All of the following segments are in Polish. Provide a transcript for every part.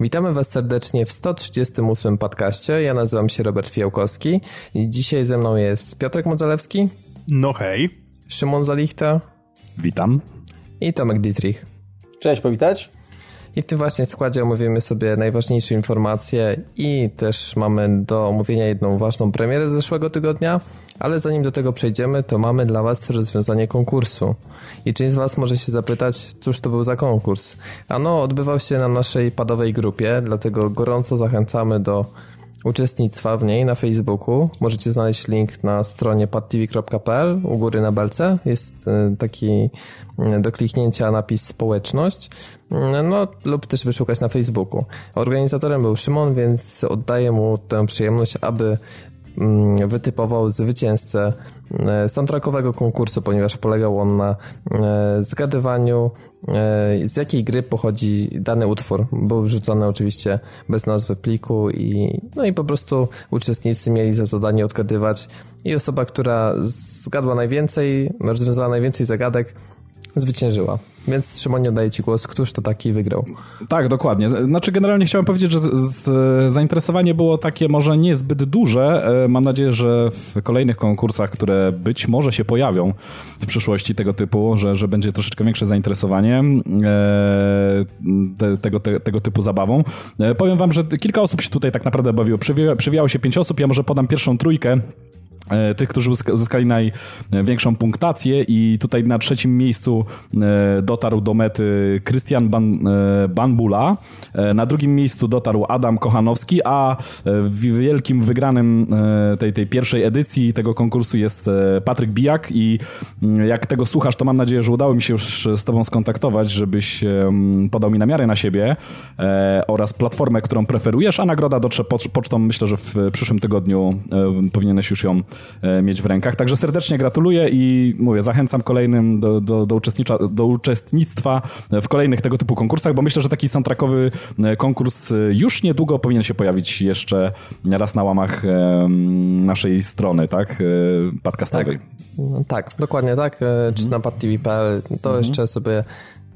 Witamy Was serdecznie w 138 podcaście. Ja nazywam się Robert Fiałkowski i dzisiaj ze mną jest Piotrek Modzalewski. No hej. Szymon Zalichta. Witam. I Tomek Dietrich. Cześć, powitać. I w tym właśnie składzie omówimy sobie najważniejsze informacje i też mamy do omówienia jedną ważną premierę z zeszłego tygodnia, ale zanim do tego przejdziemy, to mamy dla Was rozwiązanie konkursu. I część z Was może się zapytać, cóż to był za konkurs? Ano, odbywał się na naszej padowej grupie, dlatego gorąco zachęcamy do uczestnictwa w niej na Facebooku. Możecie znaleźć link na stronie padtv.pl u góry na belce. Jest e, taki e, do kliknięcia napis społeczność, e, no lub też wyszukać na Facebooku. Organizatorem był Szymon, więc oddaję mu tę przyjemność, aby wytypował zwycięzcę soundtrackowego konkursu, ponieważ polegał on na zgadywaniu z jakiej gry pochodzi dany utwór. Był wrzucony oczywiście bez nazwy pliku i, no i po prostu uczestnicy mieli za zadanie odgadywać i osoba, która zgadła najwięcej, rozwiązała najwięcej zagadek, zwyciężyła. Więc Szymonie oddaję Ci głos. Któż to taki wygrał? Tak, dokładnie. Znaczy generalnie chciałem powiedzieć, że z, z, zainteresowanie było takie może niezbyt duże. E, mam nadzieję, że w kolejnych konkursach, które być może się pojawią w przyszłości tego typu, że, że będzie troszeczkę większe zainteresowanie e, te, tego, te, tego typu zabawą. E, powiem wam, że kilka osób się tutaj tak naprawdę bawiło. Przewijało się pięć osób. Ja może podam pierwszą trójkę tych, którzy uzyskali największą punktację i tutaj na trzecim miejscu e, dotarł do mety Krystian Ban, e, Banbula, na drugim miejscu dotarł Adam Kochanowski, a wielkim wygranym tej, tej pierwszej edycji tego konkursu jest Patryk Bijak i mm, jak tego słuchasz, to mam nadzieję, że udało mi się już z tobą skontaktować, żebyś podał mi namiarę na siebie oraz platformę, którą preferujesz, a nagroda dotrze pocztą, myślę, że w przyszłym tygodniu powinieneś już ją E, mieć w rękach. Także serdecznie gratuluję i mówię, zachęcam kolejnym do, do, do, do uczestnictwa w kolejnych tego typu konkursach, bo myślę, że taki soundtrackowy e, konkurs e, już niedługo powinien się pojawić jeszcze raz na łamach naszej strony, tak? Podcastowej. Tak, no, tak dokładnie tak. Czy na padtv.pl to mhm. jeszcze sobie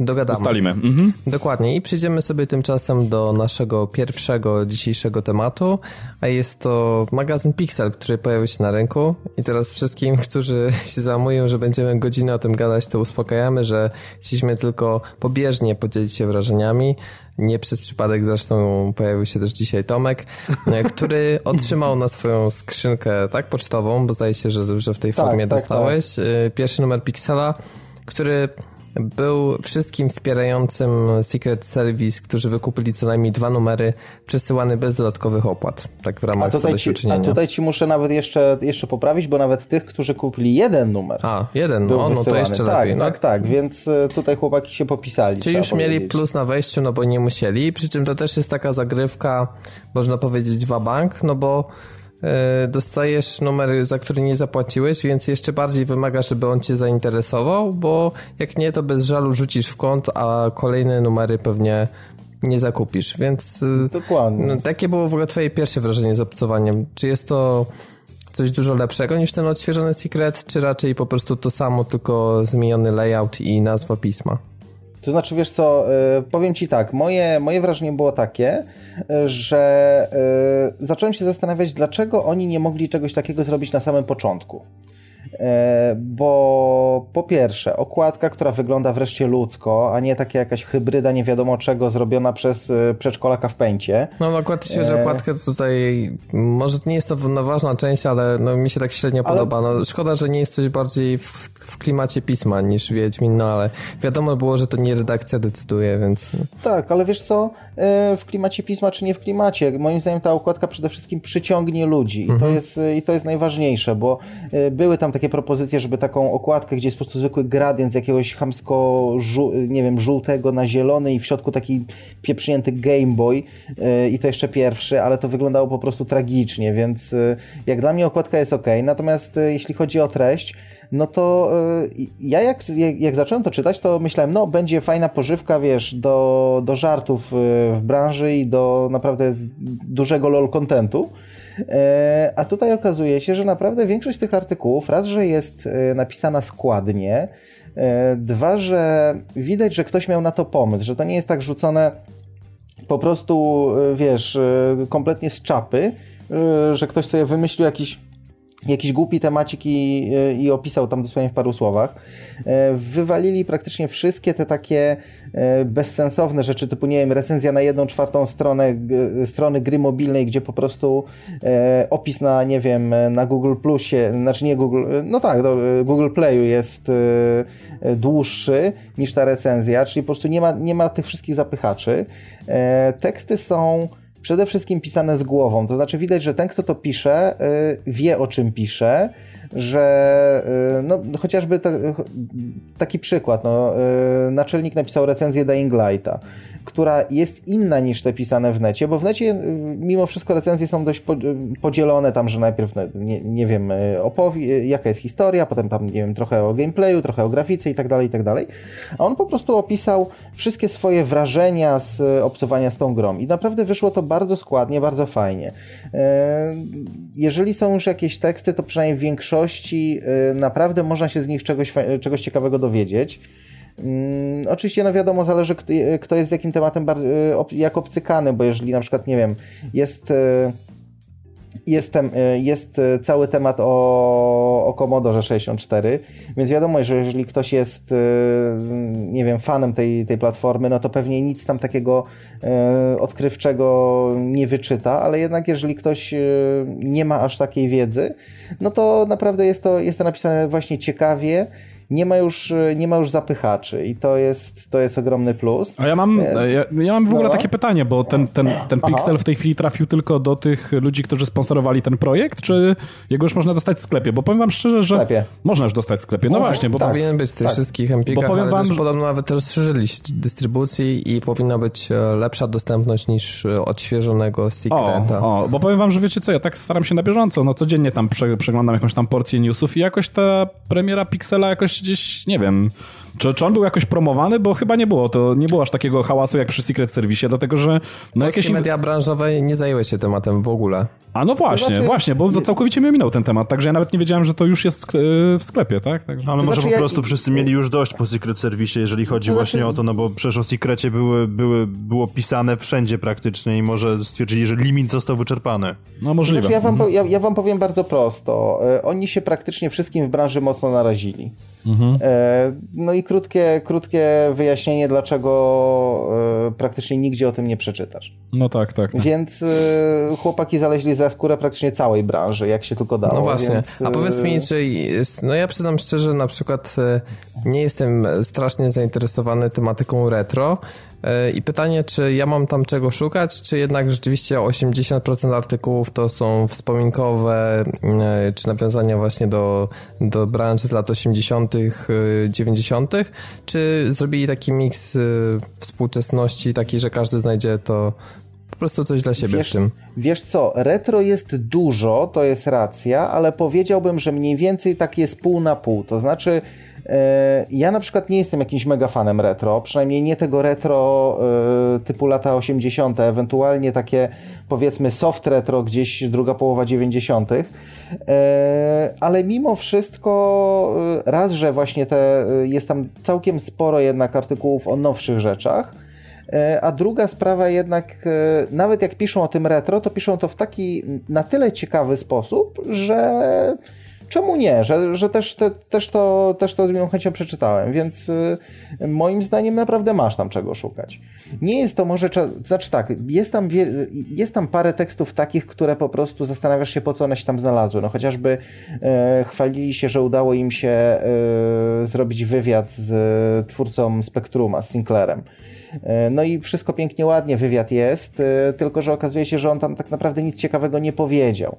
Dogadamy. Ustalimy. Mhm. Dokładnie. I przejdziemy sobie tymczasem do naszego pierwszego dzisiejszego tematu, a jest to magazyn Pixel, który pojawił się na rynku. I teraz wszystkim, którzy się załamują, że będziemy godzinę o tym gadać, to uspokajamy, że chcieliśmy tylko pobieżnie podzielić się wrażeniami. Nie przez przypadek zresztą pojawił się też dzisiaj Tomek, który otrzymał na swoją skrzynkę tak pocztową, bo zdaje się, że, że w tej tak, formie tak, dostałeś. Tak. Pierwszy numer Pixela, który był wszystkim wspierającym Secret Service, którzy wykupili co najmniej dwa numery, przesyłany bez dodatkowych opłat, tak w ramach zadośćuczynienia. A tutaj ci muszę nawet jeszcze, jeszcze poprawić, bo nawet tych, którzy kupili jeden numer. A, jeden, no, no to jeszcze tak, lepiej. Tak, no. tak, tak, więc e, tutaj chłopaki się popisali. Czyli już powiedzieć. mieli plus na wejściu, no bo nie musieli, przy czym to też jest taka zagrywka, można powiedzieć, bank, no bo dostajesz numer, za który nie zapłaciłeś, więc jeszcze bardziej wymaga, żeby on cię zainteresował, bo jak nie, to bez żalu rzucisz w kąt, a kolejne numery pewnie nie zakupisz, więc e, Dokładnie. No, takie było w ogóle twoje pierwsze wrażenie z obcowaniem. Czy jest to coś dużo lepszego niż ten odświeżony Secret, czy raczej po prostu to samo, tylko zmieniony layout i nazwa pisma? To znaczy, wiesz co, y, powiem Ci tak, moje, moje wrażenie było takie, y, że y, zacząłem się zastanawiać, dlaczego oni nie mogli czegoś takiego zrobić na samym początku. E, bo po pierwsze, okładka, która wygląda wreszcie ludzko, a nie taka jakaś hybryda nie wiadomo czego zrobiona przez e, przedszkolaka w pęcie. No, no akurat się, że okładkę tutaj, może nie jest to ważna część, ale no, mi się tak średnio ale... podoba. No, szkoda, że nie jest coś bardziej w, w klimacie pisma niż Wiedźmin, no ale wiadomo było, że to nie redakcja decyduje, więc... Tak, ale wiesz co, e, w klimacie pisma czy nie w klimacie, moim zdaniem ta okładka przede wszystkim przyciągnie ludzi i, to, mhm. jest, i to jest najważniejsze, bo były tam takie propozycje, żeby taką okładkę, gdzie jest po prostu zwykły gradient z jakiegoś chamsko, nie wiem, żółtego na zielony i w środku taki pieprznięty Game Boy i to jeszcze pierwszy, ale to wyglądało po prostu tragicznie, więc jak dla mnie okładka jest ok. Natomiast jeśli chodzi o treść, no to ja jak, jak, zacząłem to czytać, to myślałem, no będzie fajna pożywka, wiesz, do, do żartów w branży i do naprawdę dużego lol kontentu. E, a tutaj okazuje się, że naprawdę większość tych artykułów, raz, że jest e, napisana składnie, e, dwa, że widać, że ktoś miał na to pomysł, że to nie jest tak rzucone po prostu, wiesz, kompletnie z czapy, że ktoś sobie wymyślił jakiś jakiś głupi temacik i, i, opisał tam dosłownie w paru słowach. E, wywalili praktycznie wszystkie te takie e, bezsensowne rzeczy, typu, nie wiem, recenzja na jedną czwartą stronę strony gry mobilnej, gdzie po prostu e, opis na, nie wiem, na Google Plusie, znaczy nie Google, no tak, do Google Playu jest dłuższy niż ta recenzja, czyli po prostu nie ma, nie ma tych wszystkich zapychaczy. Teksty są przede wszystkim pisane z głową. To znaczy widać, że ten, kto to pisze, y, wie o czym pisze, że y, no, chociażby taki przykład, no, y, naczelnik napisał recenzję Dying Lighta, która jest inna niż te pisane w necie, bo w necie mimo wszystko recenzje są dość podzielone tam, że najpierw, nie, nie wiem, opowie, jaka jest historia, potem tam, nie wiem, trochę o gameplayu, trochę o grafice i tak dalej, i tak dalej. A on po prostu opisał wszystkie swoje wrażenia z obcowania z tą grą i naprawdę wyszło to bardzo składnie, bardzo fajnie. Jeżeli są już jakieś teksty, to przynajmniej w większości naprawdę można się z nich czegoś, czegoś ciekawego dowiedzieć. Mm, oczywiście, no wiadomo, zależy kto jest z jakim tematem jak obcykany, bo jeżeli na przykład, nie wiem, jest e, Jestem, e, jest e, cały temat o, o Commodore 64, więc wiadomo, że jeżeli ktoś jest, e, nie wiem, fanem tej, tej platformy, no to pewnie nic tam takiego odkrywczego nie wyczyta, ale jednak jeżeli ktoś nie ma aż takiej wiedzy, no to naprawdę jest to, jest to napisane właśnie ciekawie nie ma już, nie ma już zapychaczy i to jest, to jest ogromny plus. A ja mam, e, ja, ja mam w ogóle no. takie pytanie, bo ten, ten, ten Pixel w tej chwili trafił tylko do tych ludzi, którzy sponsorowali ten projekt, czy jego już można dostać w sklepie? Bo powiem wam szczerze, że można już dostać w sklepie. No właśnie, bo... Tak. Powinien być w tych tak. wszystkich Empikach, bo powiem wam, że... podobno nawet rozszerzyli dystrybucji i powinna być e, lepsza dostępność niż e, odświeżonego Secreta. O, o, bo powiem wam, że wiecie co, ja tak staram się na bieżąco, no codziennie tam prze, przeglądam jakąś tam porcję newsów i jakoś ta premiera Pixela jakoś gdzieś, nie wiem, czy, czy on był jakoś promowany? Bo chyba nie było. To nie było aż takiego hałasu jak przy Secret Service, dlatego że... No jakieś media branżowe nie zajęły się tematem w ogóle. A no właśnie, znaczy, właśnie, bo całkowicie mi minął ten temat, także ja nawet nie wiedziałem, że to już jest w sklepie, tak? Także... Ale może znaczy, po prostu ja... wszyscy mieli już dość po Secret Service, jeżeli chodzi to właśnie znaczy... o to, no bo przecież o Secrecie były, były, było pisane wszędzie praktycznie i może stwierdzili, że limit został wyczerpany. No możliwe. Znaczy, ja, wam, mhm. ja, ja wam powiem bardzo prosto. E, oni się praktycznie wszystkim w branży mocno narazili. Mhm. E, no i krótkie, krótkie wyjaśnienie, dlaczego e, praktycznie nigdzie o tym nie przeczytasz. No tak, tak. tak. Więc e, chłopaki zaleźli za skórę praktycznie całej branży, jak się tylko dało. No właśnie, więc... a powiedz mi, czy jest, no ja przyznam szczerze, na przykład nie jestem strasznie zainteresowany tematyką retro, i pytanie, czy ja mam tam czego szukać, czy jednak rzeczywiście 80% artykułów to są wspominkowe, czy nawiązania właśnie do, do branży z lat 80., 90., czy zrobili taki miks współczesności, taki, że każdy znajdzie to po prostu coś dla siebie wiesz, w tym. Wiesz co, retro jest dużo, to jest racja, ale powiedziałbym, że mniej więcej tak jest pół na pół. To znaczy, E, ja na przykład nie jestem jakimś mega fanem retro, przynajmniej nie tego retro e, typu lata 80., ewentualnie takie powiedzmy soft retro gdzieś druga połowa 90., e, ale mimo wszystko raz, że właśnie te, jest tam całkiem sporo jednak artykułów o nowszych rzeczach, a druga sprawa jednak, nawet jak piszą o tym retro, to piszą to w taki na tyle ciekawy sposób, że czemu nie? Że, że też, te, też, to, też to z miłą chęcią przeczytałem, więc y, moim zdaniem naprawdę masz tam czego szukać. Nie jest to może, znaczy tak, jest tam, jest tam parę tekstów takich, które po prostu zastanawiasz się, po co one się tam znalazły. No chociażby e, chwalili się, że udało im się e, zrobić wywiad z twórcą Spektruma, z Sinclairem. E, no i wszystko pięknie, ładnie, wywiad jest, e, tylko że okazuje się, że on tam tak naprawdę nic ciekawego nie powiedział.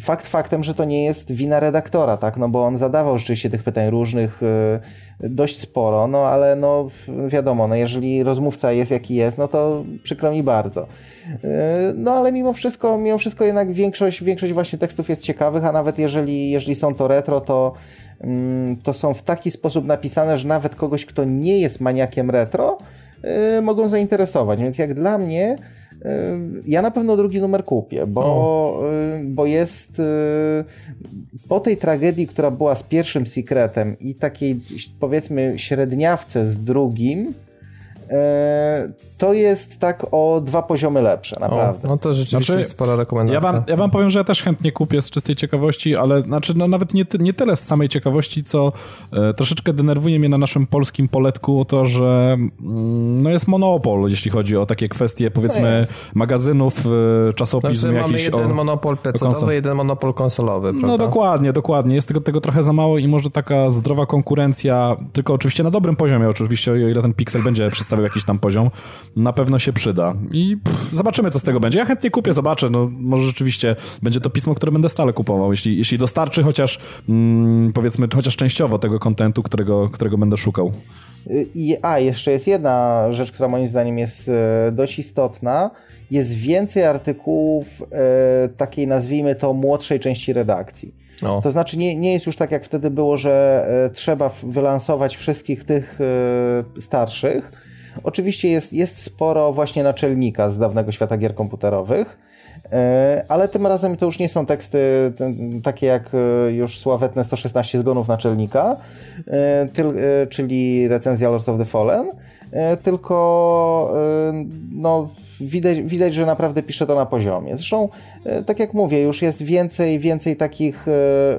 Fakt faktem, że to nie jest wina redaktora, tak, no bo on zadawał rzeczywiście tych pytań różnych e, dość sporo, no ale no wiadomo, no jeżeli rozmówca jest jaki jest, no to przykro mi bardzo. No ale mimo wszystko, mimo wszystko jednak większość, większość właśnie tekstów jest ciekawych, a nawet jeżeli, jeżeli są to retro, to mm, to są w taki sposób napisane, że nawet kogoś, kto nie jest maniakiem retro, mogą zainteresować. Więc jak dla mnie, y, ja na pewno drugi numer kupię, bo, y, bo jest po tej tragedii, która była z pierwszym Secretem i takiej powiedzmy średniawce z drugim, to jest tak o dwa poziomy lepsze, naprawdę. O, no to rzeczywiście znaczy, spora rekomendacja. Ja wam, ja wam powiem, że ja też chętnie kupię z czystej ciekawości, ale znaczy no nawet nie, nie tyle z samej ciekawości, co e, troszeczkę denerwuje mnie na naszym polskim poletku to, że mm, no jest monopol, jeśli chodzi o takie kwestie powiedzmy no magazynów, e, czasopism znaczy, jakiś. Mamy jeden o, monopol pecetowy, jeden monopol konsolowy, prawda? No dokładnie, dokładnie. Jest tego, tego trochę za mało i może taka zdrowa konkurencja, tylko oczywiście na dobrym poziomie, oczywiście, o ile ten Pixel będzie przedstawiał jakiś tam poziom, na pewno się przyda. I pff, zobaczymy, co z tego będzie. Ja chętnie kupię, zobaczę. No, może rzeczywiście będzie to pismo, które będę stale kupował, jeśli, jeśli dostarczy chociaż, mm, powiedzmy, chociaż częściowo tego kontentu, którego, którego będę szukał. I, a, jeszcze jest jedna rzecz, która moim zdaniem jest e, dość istotna. Jest więcej artykułów e, takiej, nazwijmy to, młodszej części redakcji. No. To znaczy nie, nie jest już tak jak wtedy było, że e, trzeba wylansować wszystkich tych e, starszych. Oczywiście jest, jest sporo właśnie naczelnika z dawnego świata gier komputerowych, e, ale tym razem to już nie są teksty takie jak już sławetne 116 zgonów naczelnika, czyli recenzja Lords of the Fallen, tylko no widać, widać, że naprawdę pisze to na poziomie. Zresztą, e, tak jak mówię, już jest więcej, więcej takich e,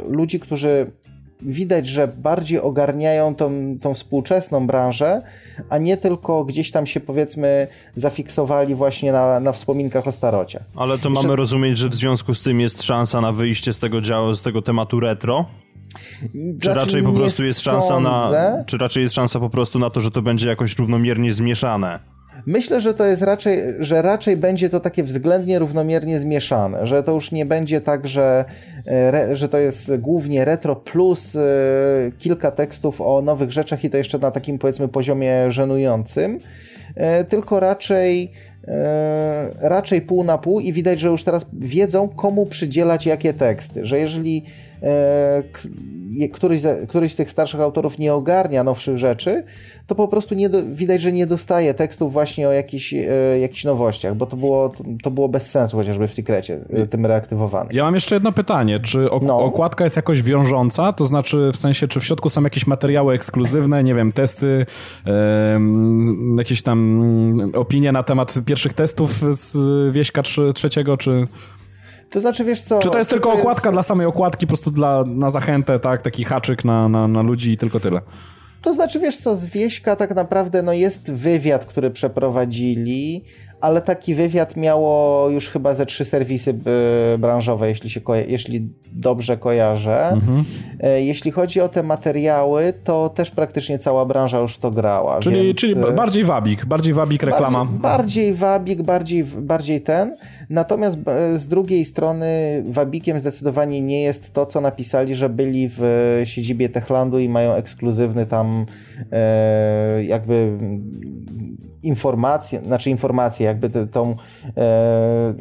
ludzi, którzy widać, że bardziej ogarniają tą, tą współczesną branżę, a nie tylko gdzieś tam się powiedzmy zafiksowali właśnie na, na wspominkach o starociach. Ale to mamy rozumieć, że w związku z tym jest szansa na wyjście z tego działu, z tego tematu retro? Czy znaczy, raczej po prostu jest szansa sądzę. na. Czy raczej jest szansa po prostu na to, że to będzie jakoś równomiernie zmieszane? Myślę, że to jest raczej, że raczej będzie to takie względnie równomiernie zmieszane, że to już nie będzie tak, że, e, że to jest głównie retro plus e, kilka tekstów o nowych rzeczach i to jeszcze na takim powiedzmy poziomie żenującym, e, tylko raczej raczej pół na pół i widać, że już teraz wiedzą, komu przydzielać jakie teksty, że jeżeli któryś, któryś z tych starszych autorów nie ogarnia nowszych rzeczy, to po prostu nie do, widać, że nie dostaje tekstów właśnie o jakichś, e, jakichś nowościach, bo to było, to było bez sensu chociażby w Secrecie e, tym reaktywowanym. Ja mam jeszcze jedno pytanie. Czy ok no. okładka jest jakoś wiążąca? To znaczy w sensie, czy w środku są jakieś materiały ekskluzywne, nie wiem, testy, e, jakieś tam opinie na temat pierwszych testów z Wieśka trzeciego, czy... To znaczy, wiesz co... Czy to jest tylko okładka jest... dla samej okładki, po prostu dla, na zachętę, tak? Taki haczyk na, na, na ludzi i tylko tyle? To znaczy, wiesz co, z Wieśka tak naprawdę no jest wywiad, który przeprowadzili, ale taki wywiad miało już chyba ze trzy serwisy e, branżowe, jeśli, się jeśli dobrze kojarzę. Mhm. E, jeśli chodzi o te materiały, to też praktycznie cała branża już to grała. Czyli, więc... czyli e, bardziej wabik, bardziej wabik reklama. Bardziej, bardziej wabik, bardziej, bardziej ten. Natomiast z drugiej strony wabikiem zdecydowanie nie jest to, co napisali, że byli w siedzibie Techlandu i mają ekskluzywny tam jakby informacje, znaczy informacje, jakby tą... E,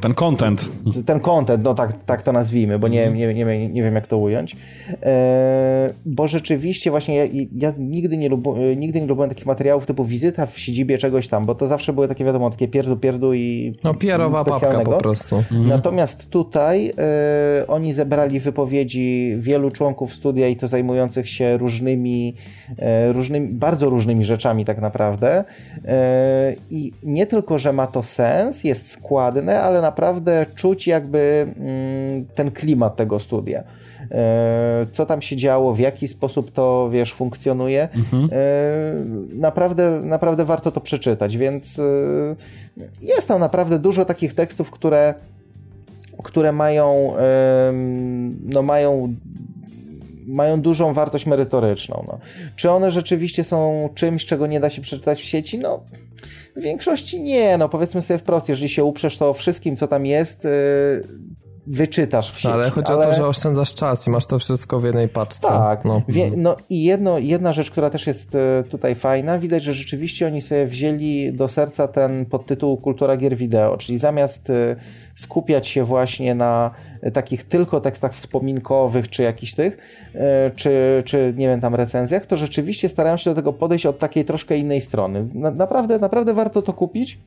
ten content. Ten content, no tak, tak to nazwijmy, bo nie, nie, nie, nie wiem jak to ująć. E, bo rzeczywiście właśnie ja, ja nigdy, nie lub, nigdy nie lubiłem takich materiałów typu wizyta w siedzibie czegoś tam, bo to zawsze były takie wiadomo, takie pierdu, pierdu i No pierowa papka po prostu. Mhm. Natomiast tutaj e, oni zebrali wypowiedzi wielu członków studia i to zajmujących się różnymi, e, różnymi bardzo różnymi rzeczami tak naprawdę naprawdę. E, I nie tylko, że ma to sens, jest składne, ale naprawdę czuć jakby mm, ten klimat tego studia. E, co tam się działo, w jaki sposób to, wiesz, funkcjonuje. Mhm. E, naprawdę, naprawdę warto to przeczytać, więc jest tam naprawdę dużo takich tekstów, które które mają, no mają mają dużą wartość merytoryczną. No. Czy one rzeczywiście są czymś, czego nie da się przeczytać w sieci? No, w większości nie. No, powiedzmy sobie wprost, jeżeli się uprzesz, to wszystkim, co tam jest, yy, wyczytasz w sieci. No, ale chodzi ale... o to, że oszczędzasz czas i masz to wszystko w jednej paczce. Tak. No, Wie, no i jedno, jedna rzecz, która też jest e, tutaj fajna, widać, że rzeczywiście oni sobie wzięli do serca ten podtytuł Kultura gier wideo, czyli zamiast e, skupiać się właśnie na takich tylko tekstach wspominkowych, czy jakichś tych, e, czy, czy nie wiem, tam recenzjach, to rzeczywiście starają się do tego podejść od takiej troszkę innej strony. Na, naprawdę, naprawdę warto to kupić.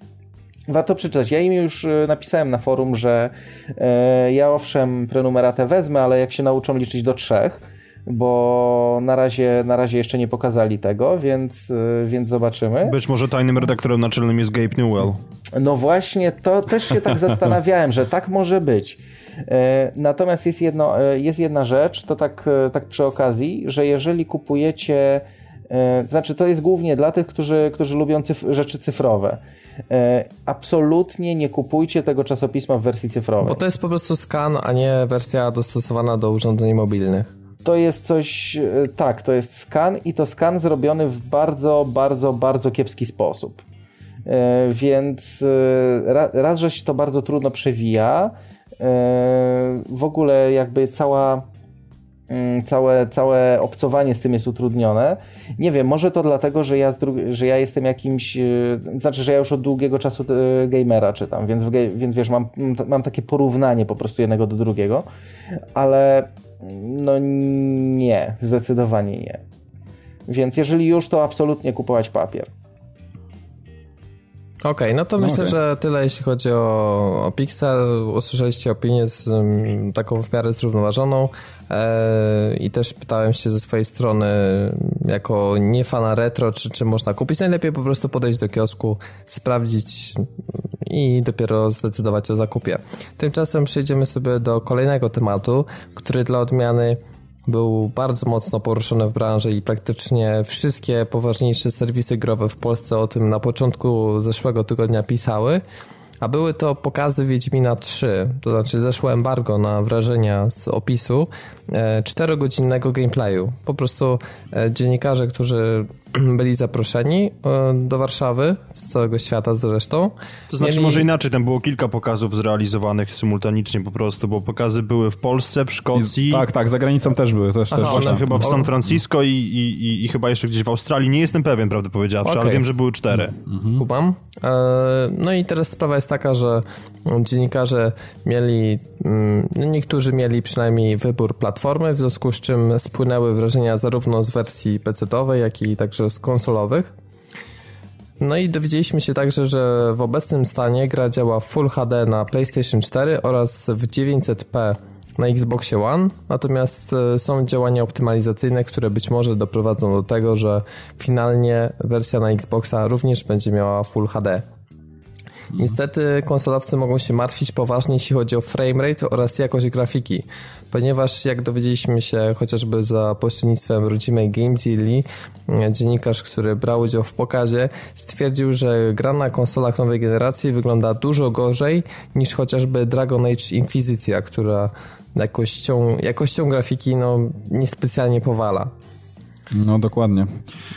Warto przeczytać. Ja im już e, napisałem na forum, że e, ja owszem prenumeratę wezmę, ale jak się nauczą liczyć do trzech, bo na razie, na razie jeszcze nie pokazali tego, więc, więc zobaczymy. Być może tajnym redaktorem naczelnym jest Gabe Newell. No właśnie, to też się tak zastanawiałem, że tak może być. E, natomiast jest, jedno, e, jest jedna rzecz, to tak, e, tak przy okazji, że jeżeli kupujecie znaczy, to jest głównie dla tych, którzy, którzy lubią cyf rzeczy cyfrowe. absolutnie nie kupujcie tego czasopisma w wersji cyfrowej. Bo to jest po prostu skan, a nie wersja dostosowana do urządzeń mobilnych. To jest coś, tak, to jest skan i to skan zrobiony w bardzo, bardzo, bardzo kiepski sposób. Więc raz, że się to bardzo trudno przewija, w ogóle jakby cała całe, całe obcowanie z tym jest utrudnione. Nie wiem, może to dlatego, że ja, że ja jestem jakimś, y, znaczy, że ja już od długiego czasu y, gamera czytam, więc, więc wiesz, mam, mam takie porównanie po prostu jednego do drugiego, ale no nie, zdecydowanie nie. Więc jeżeli już, to absolutnie kupować papier. Okej, okay, no to no myślę, okay. że tyle jeśli chodzi o, o Pixel. Usłyszeliście opinię z, um, taką w miarę zrównoważoną e, i też pytałem się ze swojej strony jako nie fana retro, czy, czy można kupić. Najlepiej po prostu podejść do kiosku, sprawdzić i dopiero zdecydować o zakupie. Tymczasem przejdziemy sobie do kolejnego tematu, który dla odmiany był bardzo mocno poruszony w branży i praktycznie wszystkie poważniejsze serwisy growe w Polsce o tym na początku zeszłego tygodnia pisały. A były to pokazy Wiedźmina 3, to znaczy zeszło embargo na wrażenia z opisu czterogodzinnego gameplayu. Po prostu e, dziennikarze, którzy byli zaproszeni e, do Warszawy, z całego świata zresztą. To znaczy mieli... może inaczej, tam było kilka pokazów zrealizowanych symultanicznie po prostu, bo pokazy były w Polsce, w Szkocji. I, tak, tak, za granicą też były. Też, Aha, też właśnie, chyba w San Francisco i, i, i, chyba jeszcze gdzieś w Australii. Nie jestem pewien, prawdę powiedziawszy, okay. ale wiem, że były cztery. Mhm. Kubam. No i teraz sprawa jest taka, że dziennikarze mieli, mm, no niektórzy mieli przynajmniej wybór platformy, w związku z czym spłynęły wrażenia zarówno z wersji PC-owej, jak i także z konsolowych. No i dowiedzieliśmy się także, że w obecnym stanie gra działa w Full HD na PlayStation 4 oraz w 900p na Xboxie One, natomiast e, są działania optymalizacyjne, które być może doprowadzą do tego, że finalnie wersja na Xboxa również będzie miała Full HD. Niestety konsolowcy mogą się martwić poważnie, jeśli chodzi o framerate oraz jakość grafiki, ponieważ jak dowiedzieliśmy się chociażby za pośrednictwem rodzimej Games Daily, dziennikarz, który brał udział w pokazie, stwierdził, że gra na konsolach nowej generacji wygląda dużo gorzej niż chociażby Dragon Age Inquisicja, która jakością, jakością grafiki no, niespecjalnie powala. No dokładnie.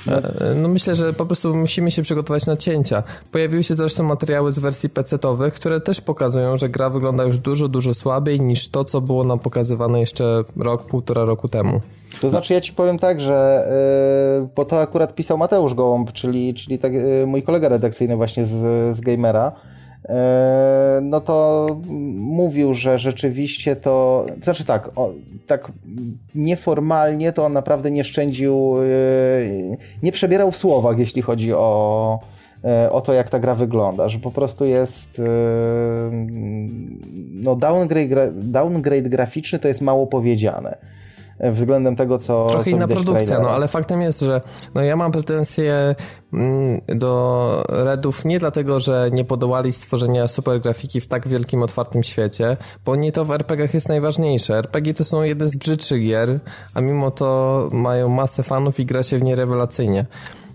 E, no myślę, że po prostu musimy się przygotować na cięcia. Pojawiły się zresztą materiały z wersji PC-owych, które też pokazują, że gra wygląda już dużo, dużo słabiej niż to, co było nam pokazywane jeszcze rok, półtora roku temu. To znaczy ja ci powiem tak, że yy, bo to akurat pisał Mateusz Gołąb, czyli, czyli tak, yy, mój kolega redakcyjny właśnie z, z Gamera, no to mówił, że rzeczywiście to, znaczy tak, o, tak nieformalnie to on naprawdę nie szczędził, e, nie przebierał w słowach, jeśli chodzi o, e, o to, jak ta gra wygląda, że po prostu jest no downgrade, downgrade graficzny to jest mało powiedziane względem tego, co Trochę co inna produkcja, no ale faktem jest, że no ja mam pretensje mm, do Redów nie dlatego, że nie podołali stworzenia super grafiki w tak wielkim, otwartym świecie, bo nie to w RPGach jest najważniejsze. RPG to są jeden z brzydszych gier, a mimo to mają masę fanów i gra się w nie rewelacyjnie.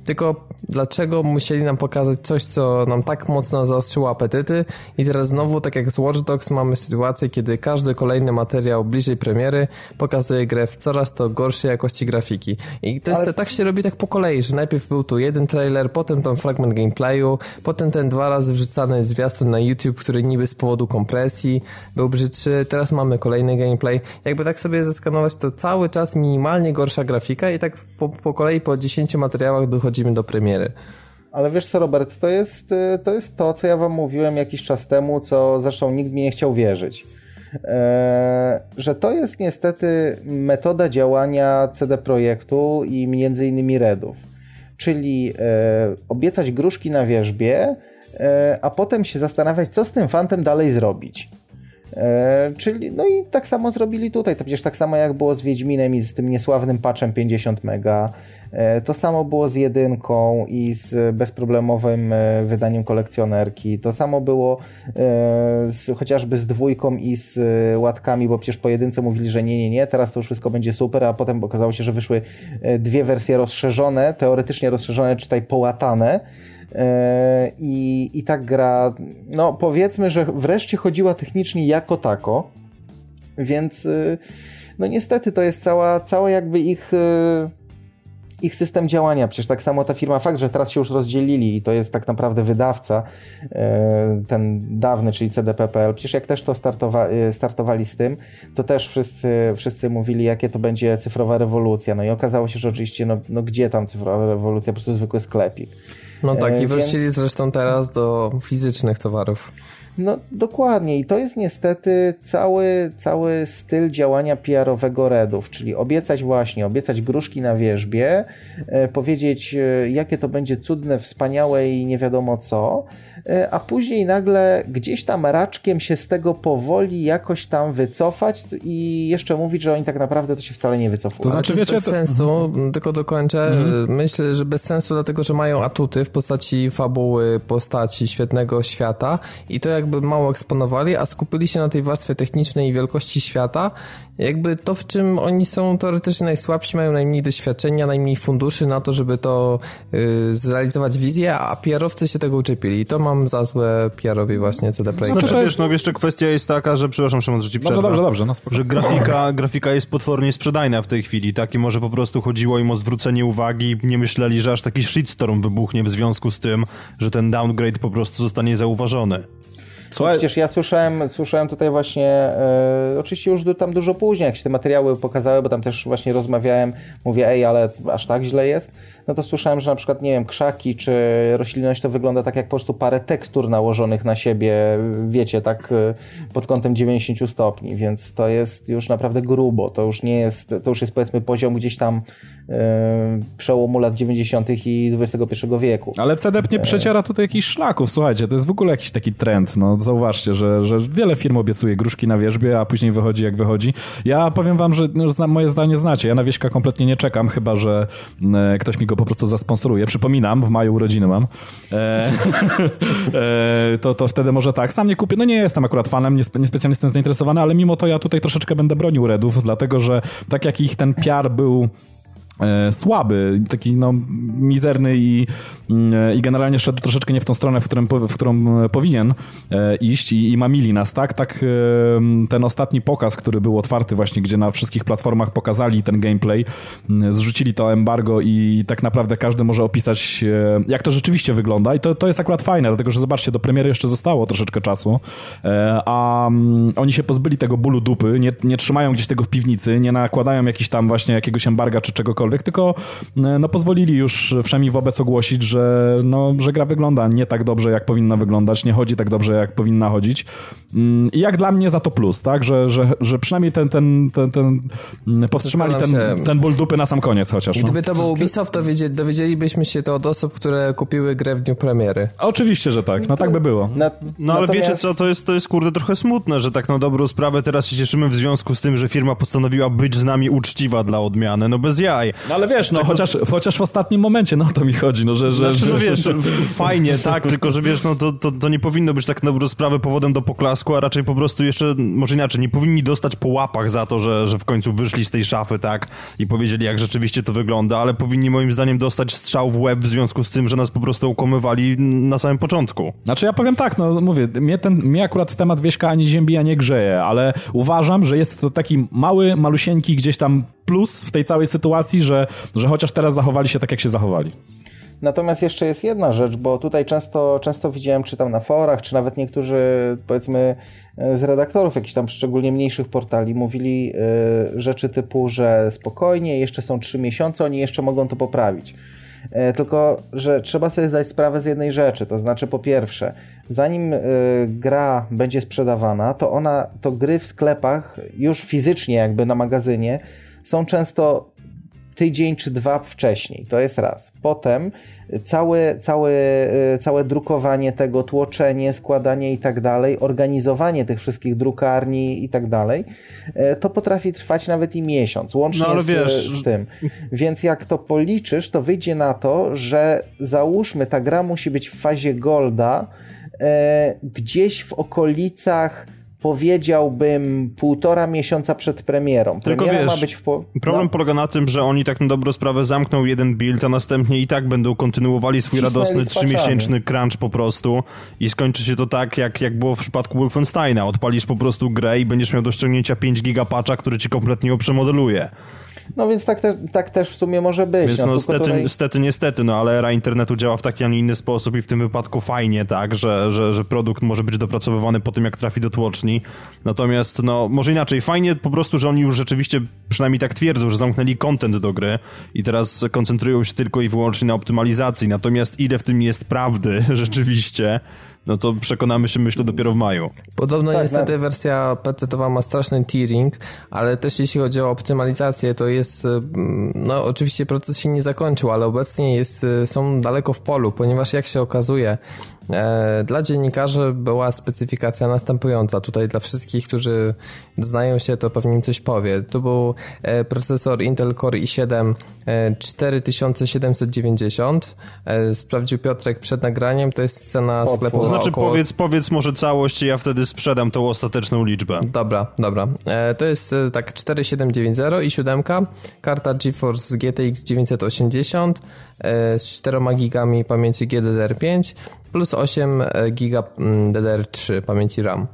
Tylko dlaczego musieli nam pokazać coś, co nam tak mocno zaostrzyło apetyty i teraz znowu, tak jak z Watch Dogs, mamy sytuację, kiedy każdy kolejny materiał bliżej premiery pokazuje grę w coraz to gorszej jakości grafiki. I to jest, Ale... tak się robi tak po kolei, że najpierw był tu jeden trailer, potem ten fragment gameplayu, potem ten dwa razy wrzucany zwiastun na YouTube, który niby z powodu kompresji był brzydszy, teraz mamy kolejny gameplay. Jakby tak sobie zeskanować, to cały czas minimalnie gorsza grafika i tak po, po kolei po 10 materiałach dochodzi do premiery. Ale wiesz co, Robert, to jest, y, to jest to, co ja wam mówiłem jakiś czas temu, co zresztą nikt mi nie chciał wierzyć. Eee, że to jest niestety metoda działania CD Projektu i między innymi Redów. Czyli e, obiecać gruszki na wierzbie, e, a potem się zastanawiać, co z tym fantem dalej zrobić. E, czyli, no i tak samo zrobili tutaj. To przecież tak samo jak było z Wiedźminem i z tym niesławnym patchem 50 mega. E, to samo było z jedynką i z bezproblemowym e, wydaniem kolekcjonerki. To samo było e, z, chociażby z dwójką i z łatkami, bo przecież po jedynce mówili, że nie, nie, nie, teraz to już wszystko będzie super, a potem okazało się, że wyszły dwie wersje rozszerzone, teoretycznie rozszerzone, czytaj połatane. I, I tak gra, no powiedzmy, że wreszcie chodziła technicznie jako tako, więc no niestety to jest cała, cała jakby ich ich system działania. Przecież tak samo ta firma, fakt, że teraz się już rozdzielili i to jest tak naprawdę wydawca, e, ten dawny, czyli CDPPL. Przecież jak też to startowa e, startowali z tym, to też wszyscy, wszyscy mówili, jakie to będzie cyfrowa rewolucja. No i okazało się, że oczywiście, no, no gdzie tam cyfrowa rewolucja, po prostu zwykły sklepik. No tak, i e, wrócili Więc... zresztą teraz do fizycznych towarów. No dokładnie i to jest niestety cały, cały styl działania PR-owego Redów, czyli obiecać właśnie, obiecać gruszki na wierzbie, e, powiedzieć e, jakie to będzie cudne, wspaniałe i nie wiadomo co, e, a później nagle gdzieś tam raczkiem się z tego powoli jakoś tam wycofać i jeszcze mówić, że oni tak naprawdę to się wcale nie wycofują. To znaczy, wiecie, bez to... sensu, mhm. tylko dokończę, mhm. myślę, że bez sensu dlatego, że mają atuty w postaci fabuły, postaci świetnego świata i to jakby mało eksponowali, a skupili się na tej warstwie technicznej i wielkości świata jakby to, w czym oni są teoretycznie najsłabsi, mają najmniej doświadczenia, najmniej funduszy na to, żeby to yy, zrealizować wizję, a PR-owcy się tego uczepili. I to mam za złe PR-owi właśnie CD Projekt. Znaczy, wiesz, no jeszcze kwestia jest taka, że, przepraszam Szymon, że ci przerwę. Dobrze, dobrze, no Że grafika, grafika jest potwornie sprzedajna w tej chwili, tak? I może po prostu chodziło im o zwrócenie uwagi, nie myśleli, że aż taki shitstorm wybuchnie w związku z tym, że ten downgrade po prostu zostanie zauważony. Słuchaj. Przecież ja słyszałem, słyszałem tutaj właśnie, e, oczywiście już tam dużo później, jak się te materiały pokazały, bo tam też właśnie rozmawiałem, mówię, ej, ale aż tak źle jest, no to słyszałem, że na przykład, nie wiem, krzaki czy roślinność to wygląda tak jak po prostu parę tekstur nałożonych na siebie, wiecie, tak e, pod kątem 90 stopni, więc to jest już naprawdę grubo, to już nie jest, to już jest powiedzmy poziom gdzieś tam e, przełomu lat 90 i XXI wieku. Ale CDP nie przeciera tutaj jakichś szlaków, słuchajcie, to jest w ogóle jakiś taki trend, no zauważcie, że, że wiele firm obiecuje gruszki na wierzbie, a później wychodzi jak wychodzi. Ja powiem wam, że no, moje zdanie znacie. Ja na wieśka kompletnie nie czekam, chyba że e, ktoś mi go po prostu zasponsoruje. Przypominam, w maju urodziny mam. E, e, to, to wtedy może tak. Sam nie kupię. No nie jestem akurat fanem, niespecjalnie nie jestem zainteresowany, ale mimo to ja tutaj troszeczkę będę bronił Redów, dlatego że tak jak ich ten PR był słaby, taki no, mizerny i, mm, i generalnie szedł troszeczkę nie w tą stronę, w, którym, w którą e, powinien e, iść i, i mamili nas, tak? Tak ten ostatni pokaz, który był otwarty właśnie, gdzie na wszystkich platformach pokazali ten gameplay, zrzucili to embargo i tak naprawdę każdy może opisać, jak to rzeczywiście wygląda i to, to jest akurat fajne, dlatego że zobaczcie, do premiery jeszcze zostało troszeczkę czasu, a oni się pozbyli tego bólu dupy, nie, nie trzymają gdzieś tego w piwnicy, nie nakładają jakiś tam właśnie jakiegoś embarga czy czegokolwiek, cokolwiek, tylko e, no, pozwolili już wszemi wobec ogłosić, że, no, że gra wygląda nie tak dobrze, jak powinna wyglądać, nie chodzi tak dobrze, jak powinna chodzić. Mm, I jak dla mnie za to plus, tak, że, że, że przynajmniej ten, ten, ten, ten mm, powstrzymali ten, ten ból dupy na sam koniec chociaż. I gdyby no. to był Ubisoft, to dowiedzielibyśmy się to od osób, które kupiły grę w dniu premiery. Oczywiście, że tak, no tak by było. Na, no ale wiecie co, to jest, to jest kurde trochę smutne, że tak na dobrą sprawę teraz się cieszymy w związku z tym, że firma postanowiła być z nami uczciwa dla odmiany, no bez jaj. No ale wiesz, no chociaż, chociaż w ostatnim momencie, no to mi chodzi, no że... że, znaczy, no wiesz, fajnie, tak, tylko że wiesz, no to, to, to nie powinno być tak na sprawę powodem do poklasku, a raczej po prostu jeszcze, może inaczej, nie powinni dostać po łapach za to, że, że w końcu wyszli z tej szafy, tak, i powiedzieli, jak rzeczywiście to wygląda, ale powinni moim zdaniem dostać strzał w łeb w związku z tym, że nas po prostu ukłamywali na samym początku. Znaczy ja powiem tak, no mówię, mnie, ten, mnie akurat temat Wieśka ani ziębi, nie grzeje, ale uważam, że jest to taki mały, malusieńki gdzieś tam plus w tej całej sytuacji, że, że chociaż teraz zachowali się tak, jak się zachowali. Natomiast jeszcze jest jedna rzecz, bo tutaj często, często widziałem, czy tam na forach, czy nawet niektórzy, powiedzmy, e, z redaktorów jakichś tam szczególnie mniejszych portali mówili y, rzeczy typu, że spokojnie, jeszcze są trzy miesiące, oni jeszcze mogą to poprawić. E, tylko, że trzeba sobie zdać sprawę z jednej rzeczy, to znaczy po pierwsze, zanim y, gra będzie sprzedawana, to ona, to gry w sklepach już fizycznie jakby na magazynie są często tydzień czy dwa wcześniej. To jest raz. Potem całe, całe, e, całe drukowanie tego, tłoczenie, składanie i tak dalej, organizowanie tych wszystkich drukarni i tak dalej, e, to potrafi trwać nawet i miesiąc, łącznie no, z, wiesz... z tym. Więc jak to policzysz, to wyjdzie na to, że załóżmy, ta gra musi być w fazie golda, e, gdzieś w okolicach powiedziałbym półtora miesiąca przed premierą. Tylko Premiera wiesz, ma być w po... problem no. polega na tym, że oni tak na dobrą sprawę zamkną jeden build, a następnie i tak będą kontynuowali swój Cisnęli radosny trzymiesięczny crunch po prostu i skończy się to tak, jak, jak było w przypadku Wolfensteina. Odpalisz po prostu grę i będziesz miał do ściągnięcia 5 gigapatcha, który ci kompletnie przemodeluje. No więc tak, te, tak też w sumie może być. Więc no, no stety, tutaj... stety, niestety, no ale era internetu działa w taki, a nie inny sposób i w tym wypadku fajnie, tak, że, że, że produkt może być dopracowywany po tym, jak trafi do tłoczni. Natomiast, no, może inaczej, fajnie po prostu, że oni już rzeczywiście, przynajmniej tak twierdzą, że zamknęli content do gry i teraz koncentrują się tylko i wyłącznie na optymalizacji. Natomiast ile w tym jest prawdy rzeczywiście, no to przekonamy się myślę dopiero w maju. Podobno tak, niestety no. wersja PC-towa ma straszny tearing, ale też jeśli chodzi o optymalizację, to jest, mm, no oczywiście proces się nie zakończył, ale obecnie jest, są daleko w polu, ponieważ jak się okazuje, dla dziennikarzy była specyfikacja następująca. Tutaj dla wszystkich, którzy znają się, to pewnie coś powie. To był e, procesor Intel Core i7 4790. E, sprawdził Piotrek przed nagraniem, to jest cena sklepowa. To znaczy około... powiedz, powiedz może całość, ja wtedy sprzedam tą ostateczną liczbę. Dobra, dobra. To jest tak 4790 i 7. Karta GeForce GTX 980 z 4 gigami pamięci GDDR5 plus 8 e, giga mm, DDR3 pamięci RAM.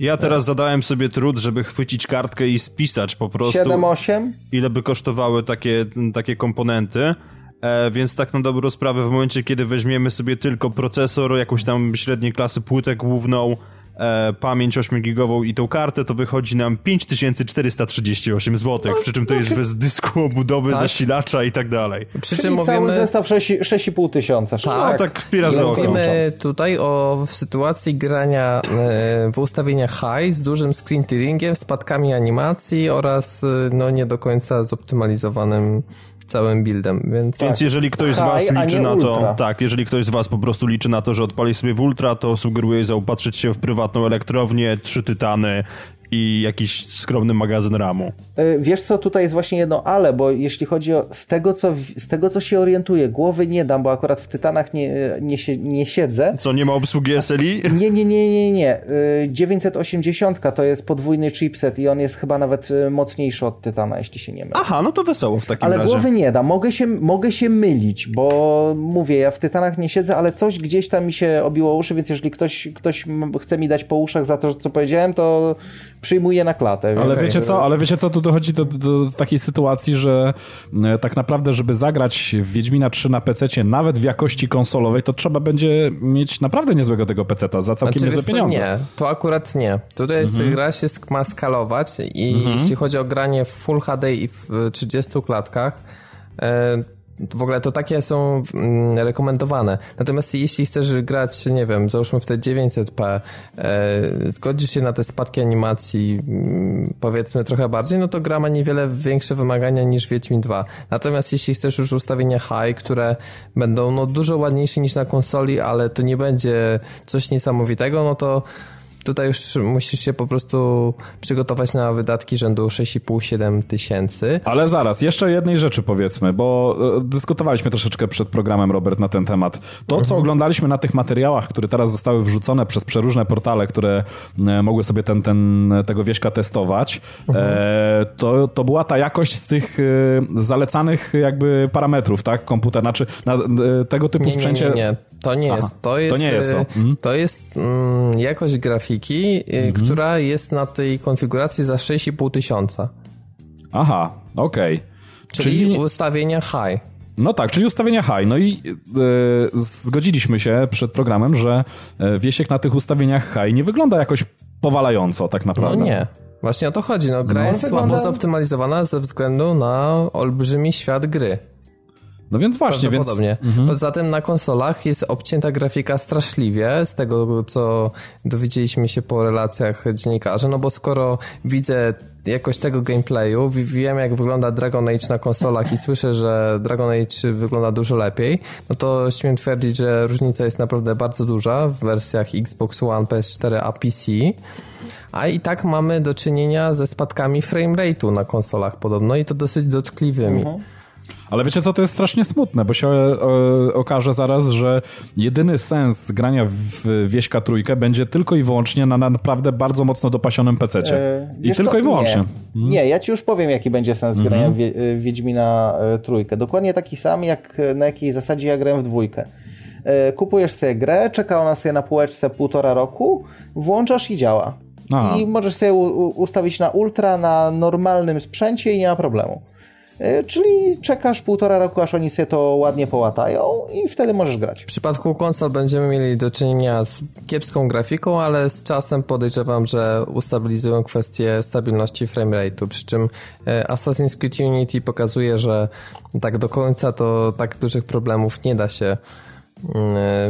Ja teraz zadałem sobie trud, żeby chwycić kartkę i spisać po prostu. 7-8? Ile by kosztowały takie, takie komponenty. E, więc tak na dobrą sprawę, w momencie, kiedy weźmiemy sobie tylko procesor, jakąś tam średniej klasy płytę główną, e, pamięć 8-gigową i tą kartę, to wychodzi nam 5438 zł, przy czym to jest bez dysku obudowy, tak? zasilacza i tak dalej. Przy czym mówimy... cały zestaw 6,5 tysiąca. Tak, no, tak razy Mówimy tutaj o sytuacji grania e, w ustawieniach high z dużym screen tearingiem, spadkami animacji oraz e, no nie do końca zoptymalizowanym całym buildem, więc... Więc jeżeli ktoś z was High, liczy na to, ultra. tak, jeżeli ktoś z was po prostu liczy na to, że odpali sobie w ultra, to sugeruję zaopatrzyć się w prywatną elektrownię, trzy tytany i jakiś skromny magazyn ramu. E, wiesz co, tutaj jest właśnie jedno ale, bo jeśli chodzi o z tego, co, z tego, co się orientuję, głowy nie dam, bo akurat w Tytanach nie, nie, nie siedzę. Co, nie ma obsługi SLI? Nie, nie, nie, nie, nie. 980 e, to jest podwójny chipset i on jest chyba nawet e, mocniejszy od Tytana, jeśli się nie mylę. Aha, no to wesoło w takim ale razie. Ale głowy nie da. Mogę się, mogę się mylić, bo mówię, ja w Tytanach nie siedzę, ale coś gdzieś tam mi się obiło uszy, więc jeżeli ktoś, ktoś chce mi dać po uszach za to, co powiedziałem, to przyjmuję na klatę. Ale okay. wiecie co, ale wiecie co, tu dochodzi do, do takiej sytuacji, że e, tak naprawdę, żeby zagrać w Wiedźmina 3 na PC, nawet w jakości konsolowej, to trzeba będzie mieć naprawdę niezłego tego PC-ta za całkiem znaczy, niezłe pieniądze. Nie, to akurat nie. Tutaj jest, mhm. gra się ma skalować i mhm. jeśli chodzi o granie w Full HD i w 30 klatkach, e, w ogóle to takie są mm, rekomendowane. Natomiast jeśli chcesz grać, nie wiem, załóżmy w te 900p, e, zgodzisz się na te spadki animacji, mm, powiedzmy trochę bardziej, no to gra ma niewiele większe wymagania niż Wiedźmin 2. Natomiast jeśli chcesz już ustawienia high, które będą no, dużo ładniejsze niż na konsoli, ale to nie będzie coś niesamowitego, no to Tutaj już musisz się po prostu przygotować na wydatki rzędu 6,5-7 tysięcy. Ale zaraz, jeszcze jednej rzeczy powiedzmy, bo e, dyskutowaliśmy troszeczkę przed programem, Robert, na ten temat. To, co mhm. oglądaliśmy na tych materiałach, które teraz zostały wrzucone przez przeróżne portale, które e, mogły sobie ten, ten, tego wieśka testować, mhm. e, to, to była ta jakość z tych zalecanych jakby parametrów, tak, komputera, znaczy na tego typu nie, sprzęcie... Nie, nie, nie, to nie Aha, jest. To jest, to nie jest to. Mhm. To jest mm, jakość grafiki y, mhm. która jest na tej konfiguracji za 6,5 tysiąca. Aha, okej. Okay. Czyli, czyli ustawienia high. No tak, czyli ustawienia high. No i yy, zgodziliśmy się przed programem, że e, Wiesiek na tych ustawieniach high nie wygląda jakoś powalająco tak naprawdę. No nie. Właśnie o to chodzi. No, gra no, jest wygląda... słabo zoptymalizowana ze względu na olbrzymi świat gry. No więc właśnie, więc... Mhm. Poza tym na konsolach jest obcięta grafika straszliwie, z tego co dowiedzieliśmy się po relacjach dziennikarzy, no bo skoro widzę jakość tego gameplayu, wiem jak wygląda Dragon Age na konsolach i słyszę, że Dragon Age wygląda dużo lepiej, no to śmiem twierdzić, że różnica jest naprawdę bardzo duża w wersjach Xbox One, PS4 a PC. A i tak mamy do czynienia ze spadkami frame na konsolach podobno i to dosyć dotkliwymi. Mhm. Ale wiecie co, to jest strasznie smutne, bo się e, okaże zaraz, że jedyny sens grania w Wieśka Trójkę będzie tylko i wyłącznie na naprawdę bardzo mocno dopasionym pececie. E, I tylko co? i wyłącznie. Nie. nie. ja ci już powiem, jaki będzie sens mhm. grania w e, Wiedźmina e, Trójkę. Dokładnie taki sam, jak na jakiej zasadzie ja grałem w dwójkę. E, kupujesz sobie grę, czeka ona sobie na półeczce półtora roku, włączasz i działa. Aha. I możesz sobie ustawić na ultra, na normalnym sprzęcie i nie ma problemu. E, czyli czekasz półtora roku, aż oni sobie to ładnie połatają i wtedy możesz grać. W przypadku konsol będziemy mieli do czynienia z kiepską grafiką, ale z czasem podejrzewam, że ustabilizują kwestię stabilności framerate'u, przy czym e, Assassin's Creed Unity pokazuje, że tak do końca to tak dużych problemów nie da się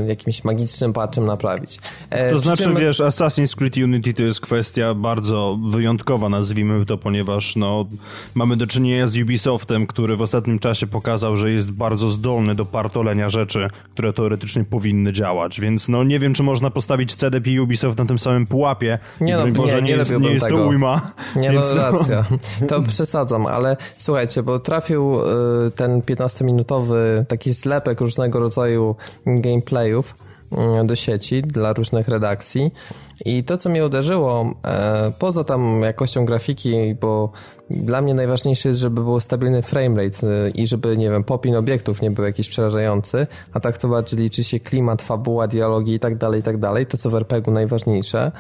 jakimś magicznym patchem naprawić. E, to znaczy, czym... wiesz, Assassin's Creed Unity to jest kwestia bardzo wyjątkowa, nazwijmy to, ponieważ no, mamy do czynienia z Ubisoftem, który w ostatnim czasie pokazał, że jest bardzo zdolny do partolenia rzeczy, które teoretycznie powinny działać, więc no nie wiem, czy można postawić CDP i Ubisoft na tym samym pułapie. Nie, no, Boże, nie, nie, nie jest, nie jest to ujma. Nie, no, racja. To przesadzam, ale słuchajcie, bo trafił y, ten 15-minutowy taki zlepek różnego rodzaju gameplayów mm, do sieci dla różnych redakcji i to co mnie uderzyło e, poza tam jakością grafiki, bo dla mnie najważniejsze jest, żeby był stabilny framerate e, i żeby, nie wiem, popin obiektów nie był jakiś przerażający, a tak to bardziej liczy się klimat, fabuła, dialogi i tak dalej, i tak dalej, to co w RPG-u najważniejsze.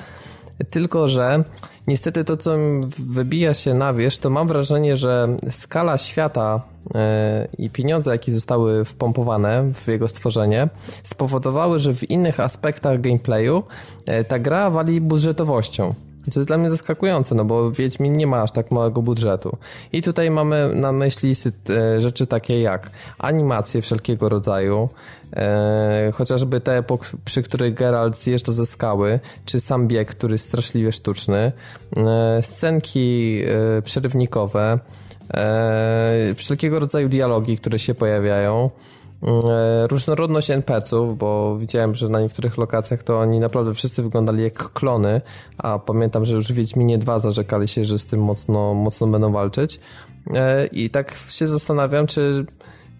Tylko, że niestety to, co wybija się na wierzch, to mam wrażenie, że skala świata e, i pieniądze, jakie zostały wpompowane w jego stworzenie, spowodowały, że w innych aspektach gameplayu e, ta gra wali budżetowością. Co jest dla mnie zaskakujące, no bo Wiedźmin nie ma aż tak małego budżetu. I tutaj mamy na myśli e, rzeczy takie jak animacje wszelkiego rodzaju, e, chociażby te, przy których Geralt zjeżdża ze skały, czy sam bieg, który jest straszliwie sztuczny, e, scenki e, przerywnikowe, e, wszelkiego rodzaju dialogi, które się pojawiają, różnorodność NPC-ów, bo widziałem, że na niektórych lokacjach to oni naprawdę wszyscy wyglądali jak klony, a pamiętam, że już w Wiedźminie 2 zarzekali się, że z tym mocno, mocno będą walczyć. E, I tak się zastanawiam, czy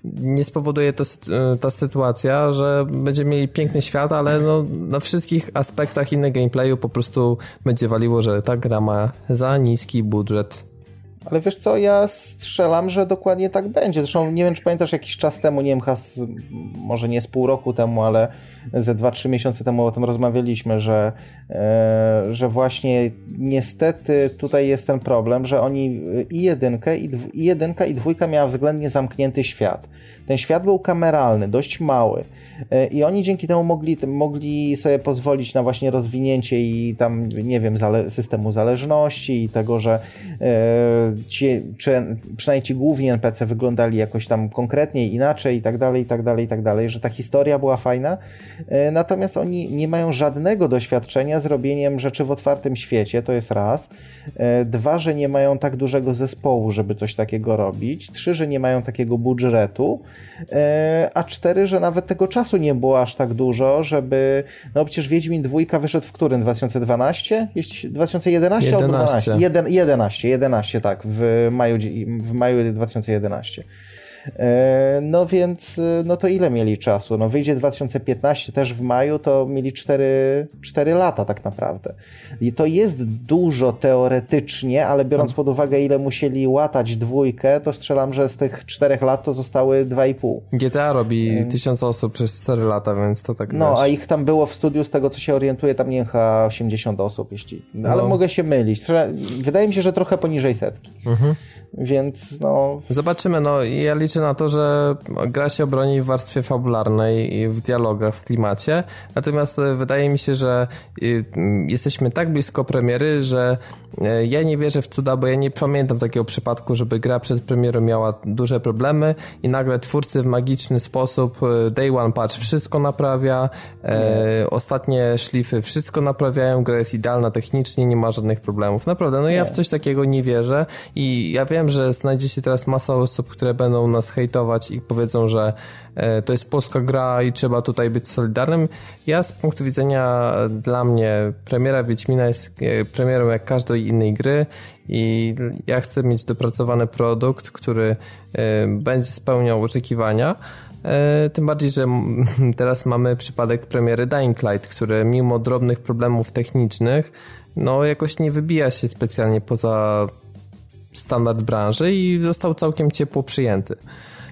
nie spowoduje to e, ta sytuacja, że będziemy mieli piękny świat, ale no, na wszystkich aspektach innych gameplayu po prostu będzie waliło, że ta gra ma za niski budżet ale wiesz co, ja strzelam, że dokładnie tak będzie. Zresztą nie wiem, czy pamiętasz jakiś czas temu, nie wiem, has, może nie z pół roku temu, ale ze 2-3 miesiące temu o tym rozmawialiśmy, że, e, że właśnie niestety tutaj jest ten problem, że oni i jedynkę, i, dw, i jedynka, i dwójka miała względnie zamknięty świat. Ten świat był kameralny, dość mały e, i oni dzięki temu mogli, mogli sobie pozwolić na właśnie rozwinięcie i tam, nie wiem, zale systemu zależności i tego, że e, ci, czy, przynajmniej ci główni NPC wyglądali jakoś tam konkretnie inaczej i tak dalej, i tak dalej, i tak dalej, że ta historia była fajna, e, natomiast oni nie mają żadnego doświadczenia z robieniem rzeczy w otwartym świecie, to jest raz. E, dwa, że nie mają tak dużego zespołu, żeby coś takiego robić. Trzy, że nie mają takiego budżetu. E, a cztery, że nawet tego czasu nie było aż tak dużo, żeby... No przecież Wiedźmin dwójka wyszedł w którym? 2012? 2011 11. albo 12? 11, 11, tak w maju, w maju 2011. E, no więc, e, no to ile mieli czasu? No wyjdzie 2015 też w maju, to mieli 4, 4 lata tak naprawdę. I to jest dużo teoretycznie, ale biorąc pod uwagę ile musieli łatać dwójkę, to strzelam, że z tych 4 lat to zostały 2,5. GTA robi hmm. tysiąc osób przez 4 lata, więc to tak No, wiesz. a ich tam było w studiu, z tego co się orientuję, tam nie chyba 80 osób, jeśli... No. Ale mogę się mylić. Wydaje mi się, że trochę poniżej setki. Mhm. Więc no... Zobaczymy, no ja liczę liczę na to, że gra się obroni w warstwie fabularnej i w dialogach, w klimacie. Natomiast e, wydaje mi się, że y, jesteśmy tak blisko premiery, że e, ja nie wierzę w cuda, bo ja nie pamiętam takiego przypadku, żeby gra przed premierą miała duże problemy i nagle twórcy w magiczny sposób e, day one patch wszystko naprawia, e, ostatnie szlify wszystko naprawiają, gra jest idealna technicznie, nie ma żadnych problemów. Naprawdę, no ja w coś takiego nie wierzę i ja wiem, że znajdzie się teraz masa osób, które będą nas hejtować i powiedzą, że e, to jest polska gra i trzeba tutaj być solidarnym. Ja z punktu widzenia e, dla mnie premiera Wiedźmina jest e, premierą jak każdej innej gry i ja chcę mieć dopracowany produkt, który będzie spełniał oczekiwania. Tym bardziej, że teraz mamy przypadek premiery Dying Light, który mimo drobnych problemów technicznych, no jakoś nie wybija się specjalnie poza standard branży i został całkiem ciepło przyjęty.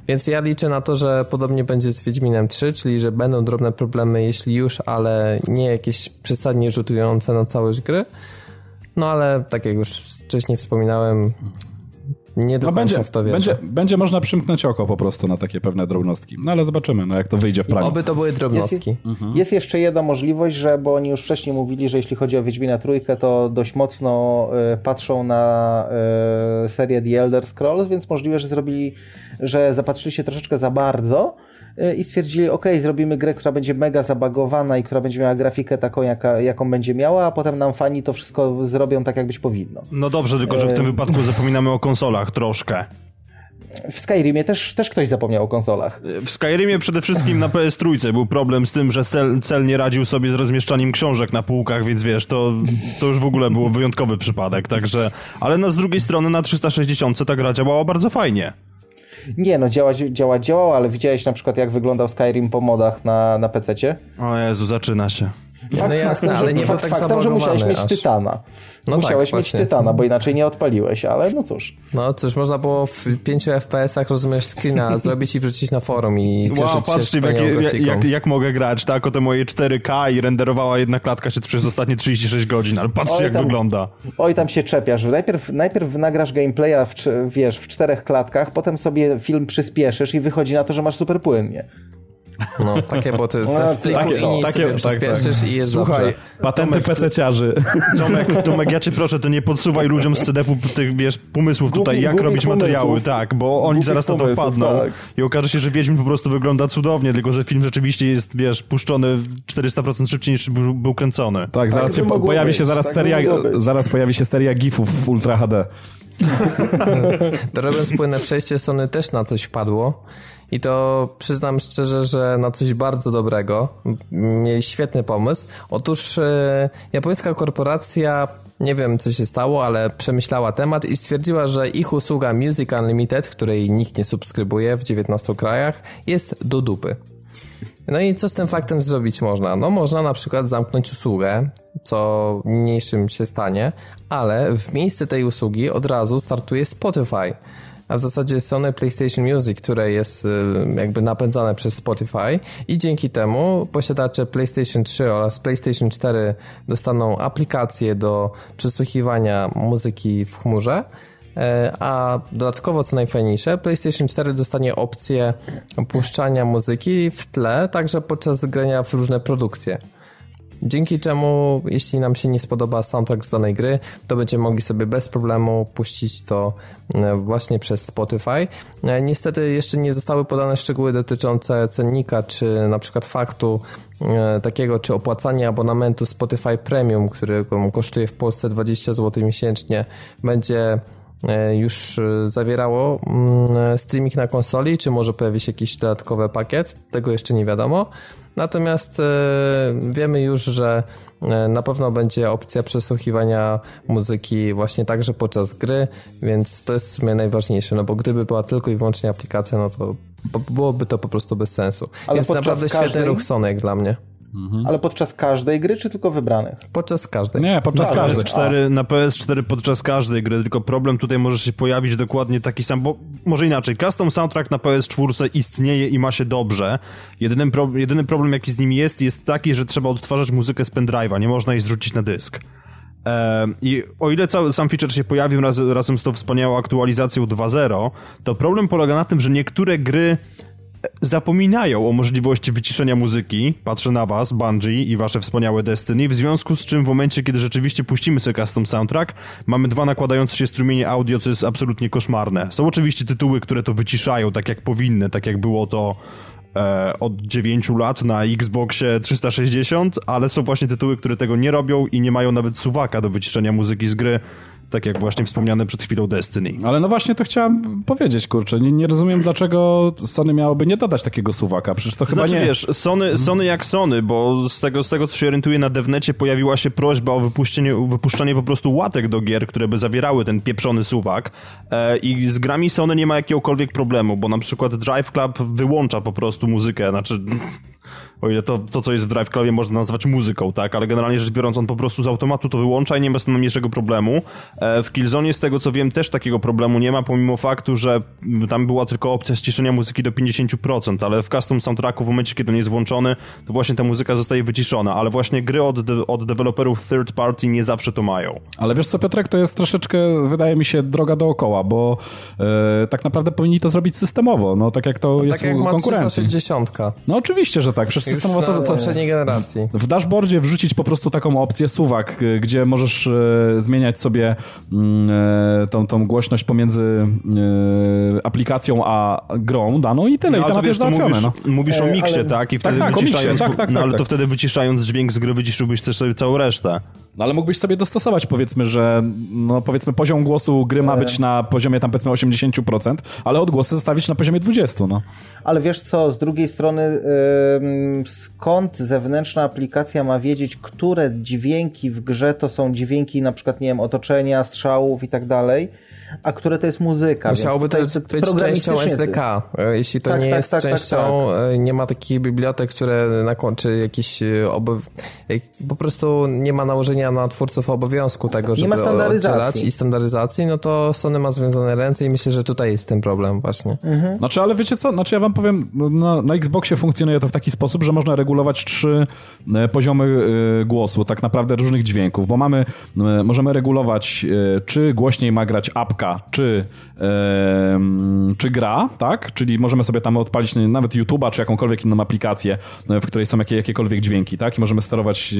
Więc ja liczę na to, że podobnie będzie z Wiedźminem 3, czyli że będą drobne problemy, jeśli już, ale nie jakieś przesadnie rzutujące na całość gry. No ale tak jak już wcześniej wspominałem, nie do no będzie, w to wierzę. Będzie, będzie można przymknąć oko po prostu na takie pewne drobnostki. No ale zobaczymy, no jak to wyjdzie w prawie. Oby to były drobnostki. Jest, mhm. jest, jeszcze jedna możliwość, że, bo oni już wcześniej mówili, że jeśli chodzi o Wiedźmina Trójkę, to dość mocno y, patrzą na y, serię The Elder Scrolls, więc możliwe, że zrobili, że zapatrzyli się troszeczkę za bardzo i stwierdzili, ok, zrobimy grę, która będzie mega zabagowana i która będzie miała grafikę taką, jaka, jaką będzie miała, a potem nam fani to wszystko zrobią tak, jak być powinno. No dobrze, tylko że w tym wypadku zapominamy o konsolach troszkę. W Skyrimie też, też ktoś zapomniał o konsolach. W Skyrimie przede wszystkim na PS3 był problem z tym, że cel, cel nie radził sobie z rozmieszczaniem książek na półkach, więc wiesz, to, to już w ogóle był wyjątkowy przypadek, także... Ale no, z drugiej strony na 360 ta gra działała bardzo fajnie. Nie, no działać, działać działał, ale widziałeś na przykład jak wyglądał Skyrim po modach na, na PC-cie? O Jezu, zaczyna się. Fakt, no jasne, ale nie fakt, tak faktem, że musiałeś mieć aż. tytana. No tak, musiałeś tak, mieć właśnie. tytana, bo inaczej nie odpaliłeś, ale no cóż. No cóż, można było w 5 FPS-ach, rozumiesz, screena zrobić i wrzucić na forum i cieszyć wow, patrzcie, się jak, jak, jak, mogę grać, tak? O te moje 4K i renderowała jedna klatka się przez ostatnie 36 godzin, ale patrzcie oj, jak tam, wygląda. Oj, tam się czepiasz. Najpierw, najpierw nagrasz gameplaya w, wiesz, w czterech klatkach, potem sobie film przyspieszysz i wychodzi na to, że masz super płynnie. No, takie boty. Te no, w pliku takie, i takie, sobie tak, tak. i jest Słuchaj, dobrze. patenty PC-ciarzy. Tomek, Tomek, ja cię proszę, to nie podsuwaj ludziom z CDF-u tych, wiesz, pomysłów tutaj, głupi, jak robić pomysłów. materiały, tak, bo oni zaraz na to wpadną tak. i okaże się, że Wiedźmin po prostu wygląda cudownie, tylko że film rzeczywiście jest, wiesz, puszczony 400% szybciej niż był, był kręcony. Tak, tak zaraz się po, pojawi być, się zaraz tak seria, zaraz pojawi się seria gifów w Ultra HD. to robiąc płynne przejście, Sony też na coś wpadło i to przyznam szczerze, że na coś bardzo dobrego. Mieli świetny pomysł. Otóż e, japońska korporacja nie wiem co się stało, ale przemyślała temat i stwierdziła, że ich usługa Music Unlimited, której nikt nie subskrybuje w 19 krajach, jest do dupy. No i co z tym faktem zrobić można? No można na przykład zamknąć usługę, co niniejszym się stanie, ale w miejsce tej usługi od razu startuje Spotify a w zasadzie Sony PlayStation Music, które jest y, jakby napędzane przez Spotify i dzięki temu posiadacze PlayStation 3 oraz PlayStation 4 dostaną aplikację do przesłuchiwania muzyki w chmurze, e, a dodatkowo, co najfajniejsze, PlayStation 4 dostanie opcję puszczania muzyki w tle, także podczas grania w różne produkcje. Dzięki czemu, jeśli nam się nie spodoba soundtrack z danej gry, to będziemy mogli sobie bez problemu puścić to e, właśnie przez Spotify. E, niestety jeszcze nie zostały podane szczegóły dotyczące cennika, czy na przykład faktu e, takiego, czy opłacanie abonamentu Spotify Premium, który kosztuje w Polsce 20 zł miesięcznie, będzie już zawierało mm, streaming na konsoli, czy może pojawi się jakiś dodatkowy pakiet, tego jeszcze nie wiadomo. Natomiast e, wiemy już, że e, na pewno będzie opcja przesłuchiwania muzyki właśnie także podczas gry, więc to jest w sumie najważniejsze, no bo gdyby była tylko i wyłącznie aplikacja, no to byłoby to po prostu bez sensu. Ale jest naprawdę każdej... świetny ruch Sony dla mnie. Mhm. Ale podczas każdej gry, czy tylko wybranych? Podczas każdej. Nie, podczas każdej. PS4, na PS4 podczas każdej gry, tylko problem tutaj może się pojawić dokładnie taki sam, bo może inaczej, custom soundtrack na PS4 istnieje i ma się dobrze. Jedyny, pro, jedyny problem jaki z nim jest, jest taki, że trzeba odtwarzać muzykę z pendrive'a, nie można jej zrzucić na dysk. I o ile cały sam feature się pojawił raz, razem z tą wspaniałą aktualizacją 2.0, to problem polega na tym, że niektóre gry zapominają o możliwości wyciszenia muzyki, patrzę na was, Bungie i wasze wspaniałe Destiny, w związku z czym w momencie, kiedy rzeczywiście puścimy sobie custom soundtrack, mamy dwa nakładające się strumienie audio, co jest absolutnie koszmarne. Są oczywiście tytuły, które to wyciszają tak jak powinny, tak jak było to e, od 9 lat na Xboxie 360, ale są właśnie tytuły, które tego nie robią i nie mają nawet suwaka do wyciszenia muzyki z gry, tak jak właśnie wspomniane przed chwilą Destiny. Ale no właśnie to chciałem powiedzieć, kurczę. Nie, nie rozumiem, dlaczego Sony miałoby nie dodać takiego suwaka. Przecież to chyba znaczy, nie... wiesz, Sony, Sony jak Sony, bo z tego, z tego, co się orientuję na devnecie, pojawiła się prośba o wypuszczenie, wypuszczenie po prostu łatek do gier, które by zawierały ten pieprzony suwak e, i z grami Sony nie ma jakiegokolwiek problemu, bo na przykład Drive Club wyłącza po prostu muzykę, znaczy o ile to, to co jest w Drive Clubie można nazwać muzyką, tak, ale generalnie rzecz biorąc on po prostu z automatu to wyłącza i nie ma z tym najmniejszego problemu. E, w Killzone z tego co wiem też takiego problemu nie ma, pomimo faktu, że tam była tylko opcja ściszenia muzyki do 50%, ale w custom soundtracku w momencie kiedy on jest włączony, to właśnie ta muzyka zostaje wyciszona, ale właśnie gry od, de od deweloperów third party nie zawsze to mają. Ale wiesz co Piotrek, to jest troszeczkę, wydaje mi się, droga dookoła, bo e, tak naprawdę powinni to zrobić systemowo, no tak jak to no, jest tak jak u konkurencji. 360. No oczywiście, że tak, przecież systemowo co, co poprzedniej generacji. W dashboardzie wrzucić po prostu taką opcję suwak, y, gdzie możesz e, zmieniać sobie mm, e, tą, tą głośność pomiędzy e, aplikacją a grą daną i tyle. No, I temat wiesz, jest załatwiony. Mówisz, no. mówisz o miksie, ale... tak? I wtedy tak, tak, wyciszając, tak, tak, no, ale tak, to wtedy wyciszając dźwięk z gry wyciszyłbyś też sobie całą resztę. No ale mógłbyś sobie dostosować, powiedzmy, że no powiedzmy poziom głosu gry ma być na poziomie tam powiedzmy 80%, ale odgłosy zostawić na poziomie 20%, no. Ale wiesz co, z drugiej strony yy, skąd zewnętrzna aplikacja ma wiedzieć, które dźwięki w grze to są dźwięki na przykład, nie wiem, otoczenia, strzałów i tak dalej, a które to jest muzyka. Musiałoby to być częścią SDK. Jeśli to tak, nie tak, jest tak, tak częścią, tak. nie ma takich bibliotek, które na, czy jakiś obow... po prostu nie ma nałożenia na twórców obowiązku tego, żeby nie ma oddzielać i standaryzacji, no to Sony ma związane ręce i myślę, że tutaj jest ten problem właśnie. Mhm. Znaczy, ale wiecie co, znaczy ja wam powiem, na, na Xboxie funkcjonuje to w taki sposób, że można regulować trzy e, poziomy e, głosu, tak naprawdę różnych dźwięków, bo mamy, e, możemy regulować, czy głośniej ma grać apka, czy, czy gra, tak? Czyli możemy sobie tam odpalić nawet YouTube'a, czy jakąkolwiek inną aplikację, w której są jakie, jakiekolwiek dźwięki, tak? I możemy sterować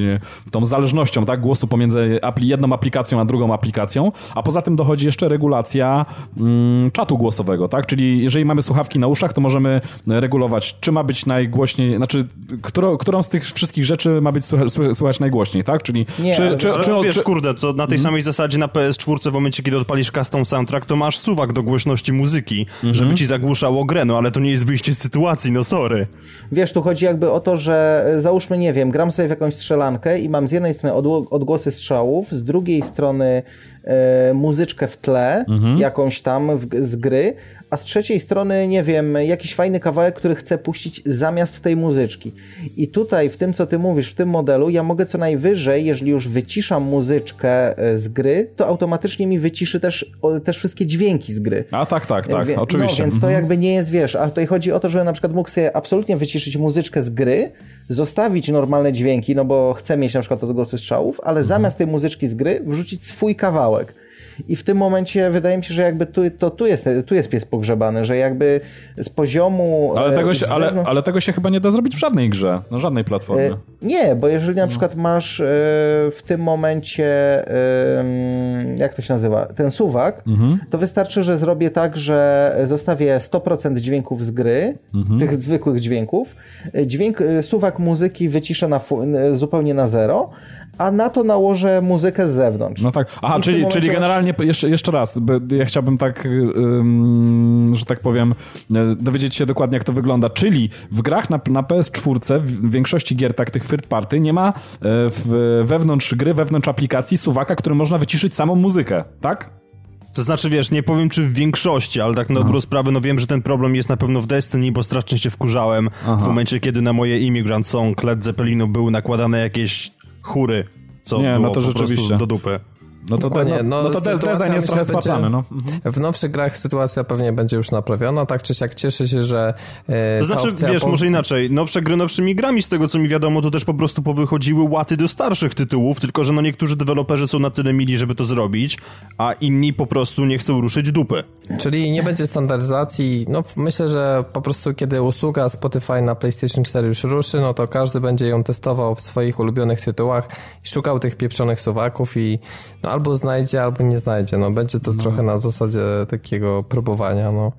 tą zależnością, tak? Głosu pomiędzy jedną aplikacją a drugą aplikacją, a poza tym dochodzi jeszcze regulacja mm, czatu głosowego, tak? Czyli jeżeli mamy słuchawki na uszach, to możemy regulować, czy ma być najgłośniej, znaczy, którą, którą z tych wszystkich rzeczy ma być słuchać najgłośniej, tak? Czyli nie, czy, czy, czy, czy, wiesz, czy... kurde, to na tej mm. samej zasadzie na PS4 w momencie, kiedy odpalisz custom soundtrack, to masz suwak do głośności muzyki, -hmm. żeby ci zagłuszało grę, no ale to nie jest wyjście z sytuacji, no sorry. Wiesz, tu chodzi jakby o to, że e, załóżmy, nie wiem, gram sobie w jakąś strzelankę i mam z jednej strony odgłosy strzałów, z drugiej strony e, muzyczkę w tle, mhm. jakąś tam w, z gry, a z trzeciej strony, nie wiem, jakiś fajny kawałek, który chcę puścić zamiast tej muzyczki. I tutaj, w tym, co ty mówisz, w tym modelu, ja mogę co najwyżej, jeżeli już wyciszam muzyczkę e, z gry, to automatycznie mi wyciszy też, też wszystkie dźwięki z gry. A tak, tak, tak, Wie, oczywiście. No, więc to mhm. jakby nie jest, wiesz, a tutaj chodzi o to, żebym na przykład mógł sobie absolutnie wyciszyć muzyczkę z gry, zostawić normalne dźwięki, no bo chcę mieć na przykład odgłosy strzałów, ale mhm. zamiast tej muzyczki z gry wrzucić swój kawałek. I w tym momencie wydaje mi się, że jakby tu, to tu jest, tu jest pies pogrzebany, że jakby z poziomu... Ale tego, się, ale, ale tego się chyba nie da zrobić w żadnej grze, na żadnej platformie. E, nie, bo jeżeli na przykład masz e, w tym momencie, jak to się nazywa, ten suwak, mhm. to wystarczy, że zrobię tak, że zostawię 100% dźwięków z gry, mhm. tych zwykłych dźwięków, dźwięk, suwak muzyki wyciszę na, zupełnie na zero, a na to nałożę muzykę z zewnątrz. No tak, aha, czyli, czyli generalnie, jeszcze, jeszcze raz, ja chciałbym tak, um, że tak powiem, e, dowiedzieć się dokładnie, jak to wygląda. Czyli w grach na, na PS4, w większości gier tak tych third party, nie ma e, w, wewnątrz gry, wewnątrz aplikacji suwaka, który można wyciszyć samą muzykę, tak? To znaczy, wiesz, nie powiem czy w większości, ale tak na dobrą sprawę, no wiem, że ten problem jest na pewno w Destiny, bo strasznie się wkurzałem Aha. w momencie, kiedy na moje Immigrant Song Led Zeppelinu były nakładane jakieś chóry, co nie, było no to rzeczywiście. do dupy. No to, Dokładnie. no, no, No, to sytuacja design jest trochę spaplany, no. W nowszych grach sytuacja pewnie będzie już naprawiona, tak czy siak cieszę się, że e, To znaczy, wiesz, po- może inaczej, nowsze gry nowszymi grami, z tego co mi wiadomo, to też po prostu powychodziły łaty do starszych tytułów, tylko że no niektórzy deweloperzy są na tyle mili, żeby to zrobić, a inni po prostu nie chcą ruszyć dupy. Czyli nie będzie standaryzacji. No myślę, że po prostu kiedy usługa Spotify na PlayStation 4 już ruszy, no to każdy będzie ją testował w swoich ulubionych tytułach i szukał tych pieprzonych suwaków i no albo znajdzie, albo nie znajdzie. No będzie to trochę na zasadzie takiego próbowania, no.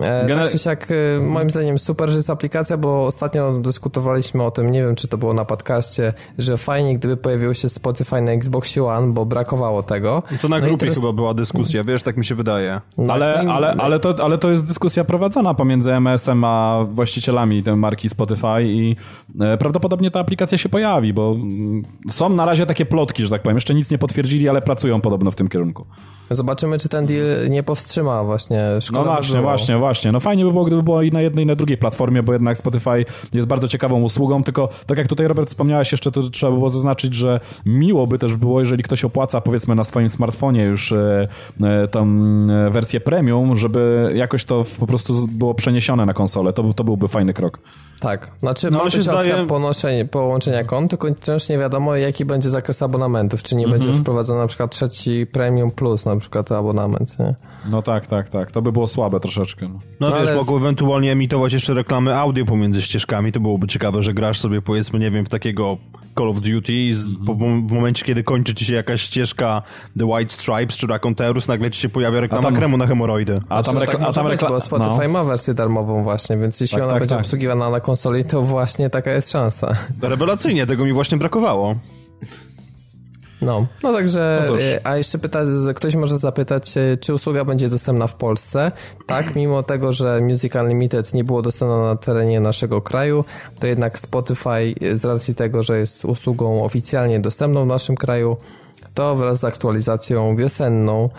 Gener- tak czy siak, e, moim zdaniem super, że jest aplikacja, bo ostatnio dyskutowaliśmy o tym, nie wiem czy to było na podcaście, że fajnie gdyby pojawiło się Spotify na Xbox One, bo brakowało tego. To na No grupie teraz- chyba była dyskusja, wiesz, tak mi się wydaje. No, Ale, no i- ale, ale, to, ale to jest dyskusja prowadzona pomiędzy MS-em a właścicielami tej marki Spotify i e, prawdopodobnie ta aplikacja się pojawi, bo mm, są na razie takie plotki, że tak powiem. Jeszcze nic nie potwierdzili, ale pracują podobno w tym kierunku. Zobaczymy, czy ten deal nie powstrzyma właśnie szkoda No by właśnie, było. właśnie, właśnie. No fajnie by było, gdyby było i na jednej, i na drugiej platformie, bo jednak Spotify jest bardzo ciekawą usługą, tylko tak jak tutaj Robert wspomniałeś jeszcze, to trzeba było zaznaczyć, że miło by też było, jeżeli ktoś opłaca powiedzmy na swoim smartfonie już e, e, tą e, wersję premium, żeby jakoś to po prostu było przeniesione na konsolę. To, to byłby fajny krok. Tak, znaczy No, ma być opcja zdaje- ponoszenie, połączenia kont, tylko wciąż nie wiadomo jaki będzie zakres abonamentów, czy nie Mhm. będzie wprowadzony na przykład trzeci premium plus na przykład abonament, nie? No tak, tak, tak. To by było słabe troszeczkę. No. No, No wiesz, ale- mogą ewentualnie emitować jeszcze reklamy audio pomiędzy ścieżkami, to byłoby ciekawe, że grasz sobie powiedzmy, nie wiem, w takiego Call of Duty i z, po, w momencie, kiedy kończy ci się jakaś ścieżka The White Stripes czy Raconteurus, nagle ci się pojawia reklama tam- kremu na hemoroidy. A tam, No rekla- tak a tam być, rekla- bo Spotify no. ma wersję darmową właśnie, więc jeśli Tak, ona tak, będzie tak. obsługiwana na konsoli, to właśnie taka jest szansa. Rewelacyjnie, tego mi właśnie brakowało. No, no także, No e, a jeszcze pyta, ktoś może zapytać, e, czy usługa będzie dostępna w Polsce? Tak, mimo tego, że Music Unlimited nie było dostępna na terenie naszego kraju, to jednak Spotify e, z racji tego, że jest usługą oficjalnie dostępną w naszym kraju, to wraz z aktualizacją wiosenną,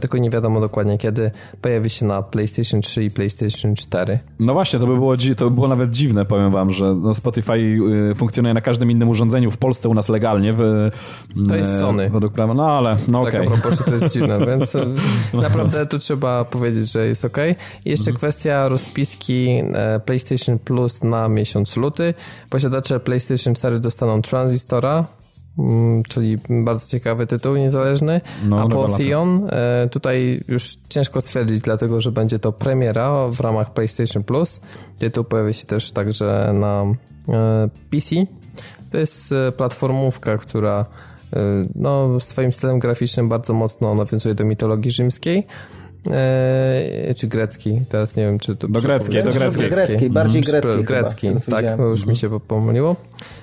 tylko nie wiadomo dokładnie kiedy, pojawi się na PlayStation 3 i PlayStation 4. No właśnie, to by było, to by było nawet dziwne, powiem wam, że no Spotify y, funkcjonuje na każdym innym urządzeniu w Polsce, u nas legalnie. W, To jest e, Sony. Według prawa, no ale, no Tak, okej. że to jest dziwne, więc e, naprawdę tu trzeba powiedzieć, że jest ok. I jeszcze kwestia rozpiski e, PlayStation Plus na miesiąc luty. Posiadacze PlayStation 4 dostaną Transistora, mm, czyli bardzo ciekawy tytuł niezależny. No, a po rewelacja. Theon e, tutaj już ciężko stwierdzić, dlatego że będzie to premiera w ramach PlayStation Plus. Tytuł pojawi się też także na e, PC. To jest e, platformówka, która no, swoim stylem graficznym bardzo mocno nawiązuje do mitologii rzymskiej. E, czy greckiej, teraz nie wiem, czy to... Do greckiej, do greckiej. Greckiej, bardziej greckiej chyba, Grecki, tak, już mi się pomyliło.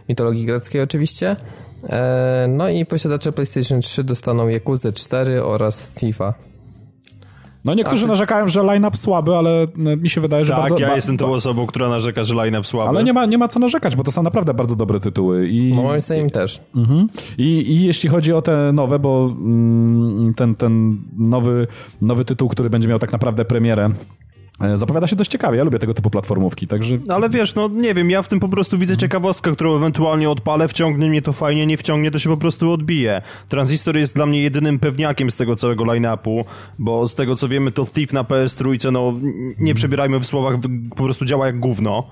Mitologii greckiej oczywiście. E, no i posiadacze PlayStation 3 dostaną Yakuza 4 oraz FIFA. No niektórzy narzekają, że line-up słaby, ale y, mi się wydaje, że Tak, bardzo... ja ba- jestem tą osobą, która narzeka, że line-up słaby. Ale nie ma, nie ma co narzekać, bo to są naprawdę bardzo dobre tytuły. I, No moim zdaniem też. mhm. I, I jeśli chodzi o te nowe, bo mm, ten, ten nowy, nowy tytuł, który będzie miał tak naprawdę premierę, e, zapowiada się dość ciekawie. Ja lubię tego typu platformówki, także Ale wiesz, no nie wiem, ja w tym po prostu widzę ciekawostkę, którą ewentualnie odpalę, wciągnie mnie to fajnie, nie wciągnie, to się po prostu odbije. Transistor jest dla mnie jedynym pewniakiem z tego całego line-upu, bo z tego co wiemy, to Thief na PS3, no nie przebierajmy w słowach, po prostu działa jak gówno.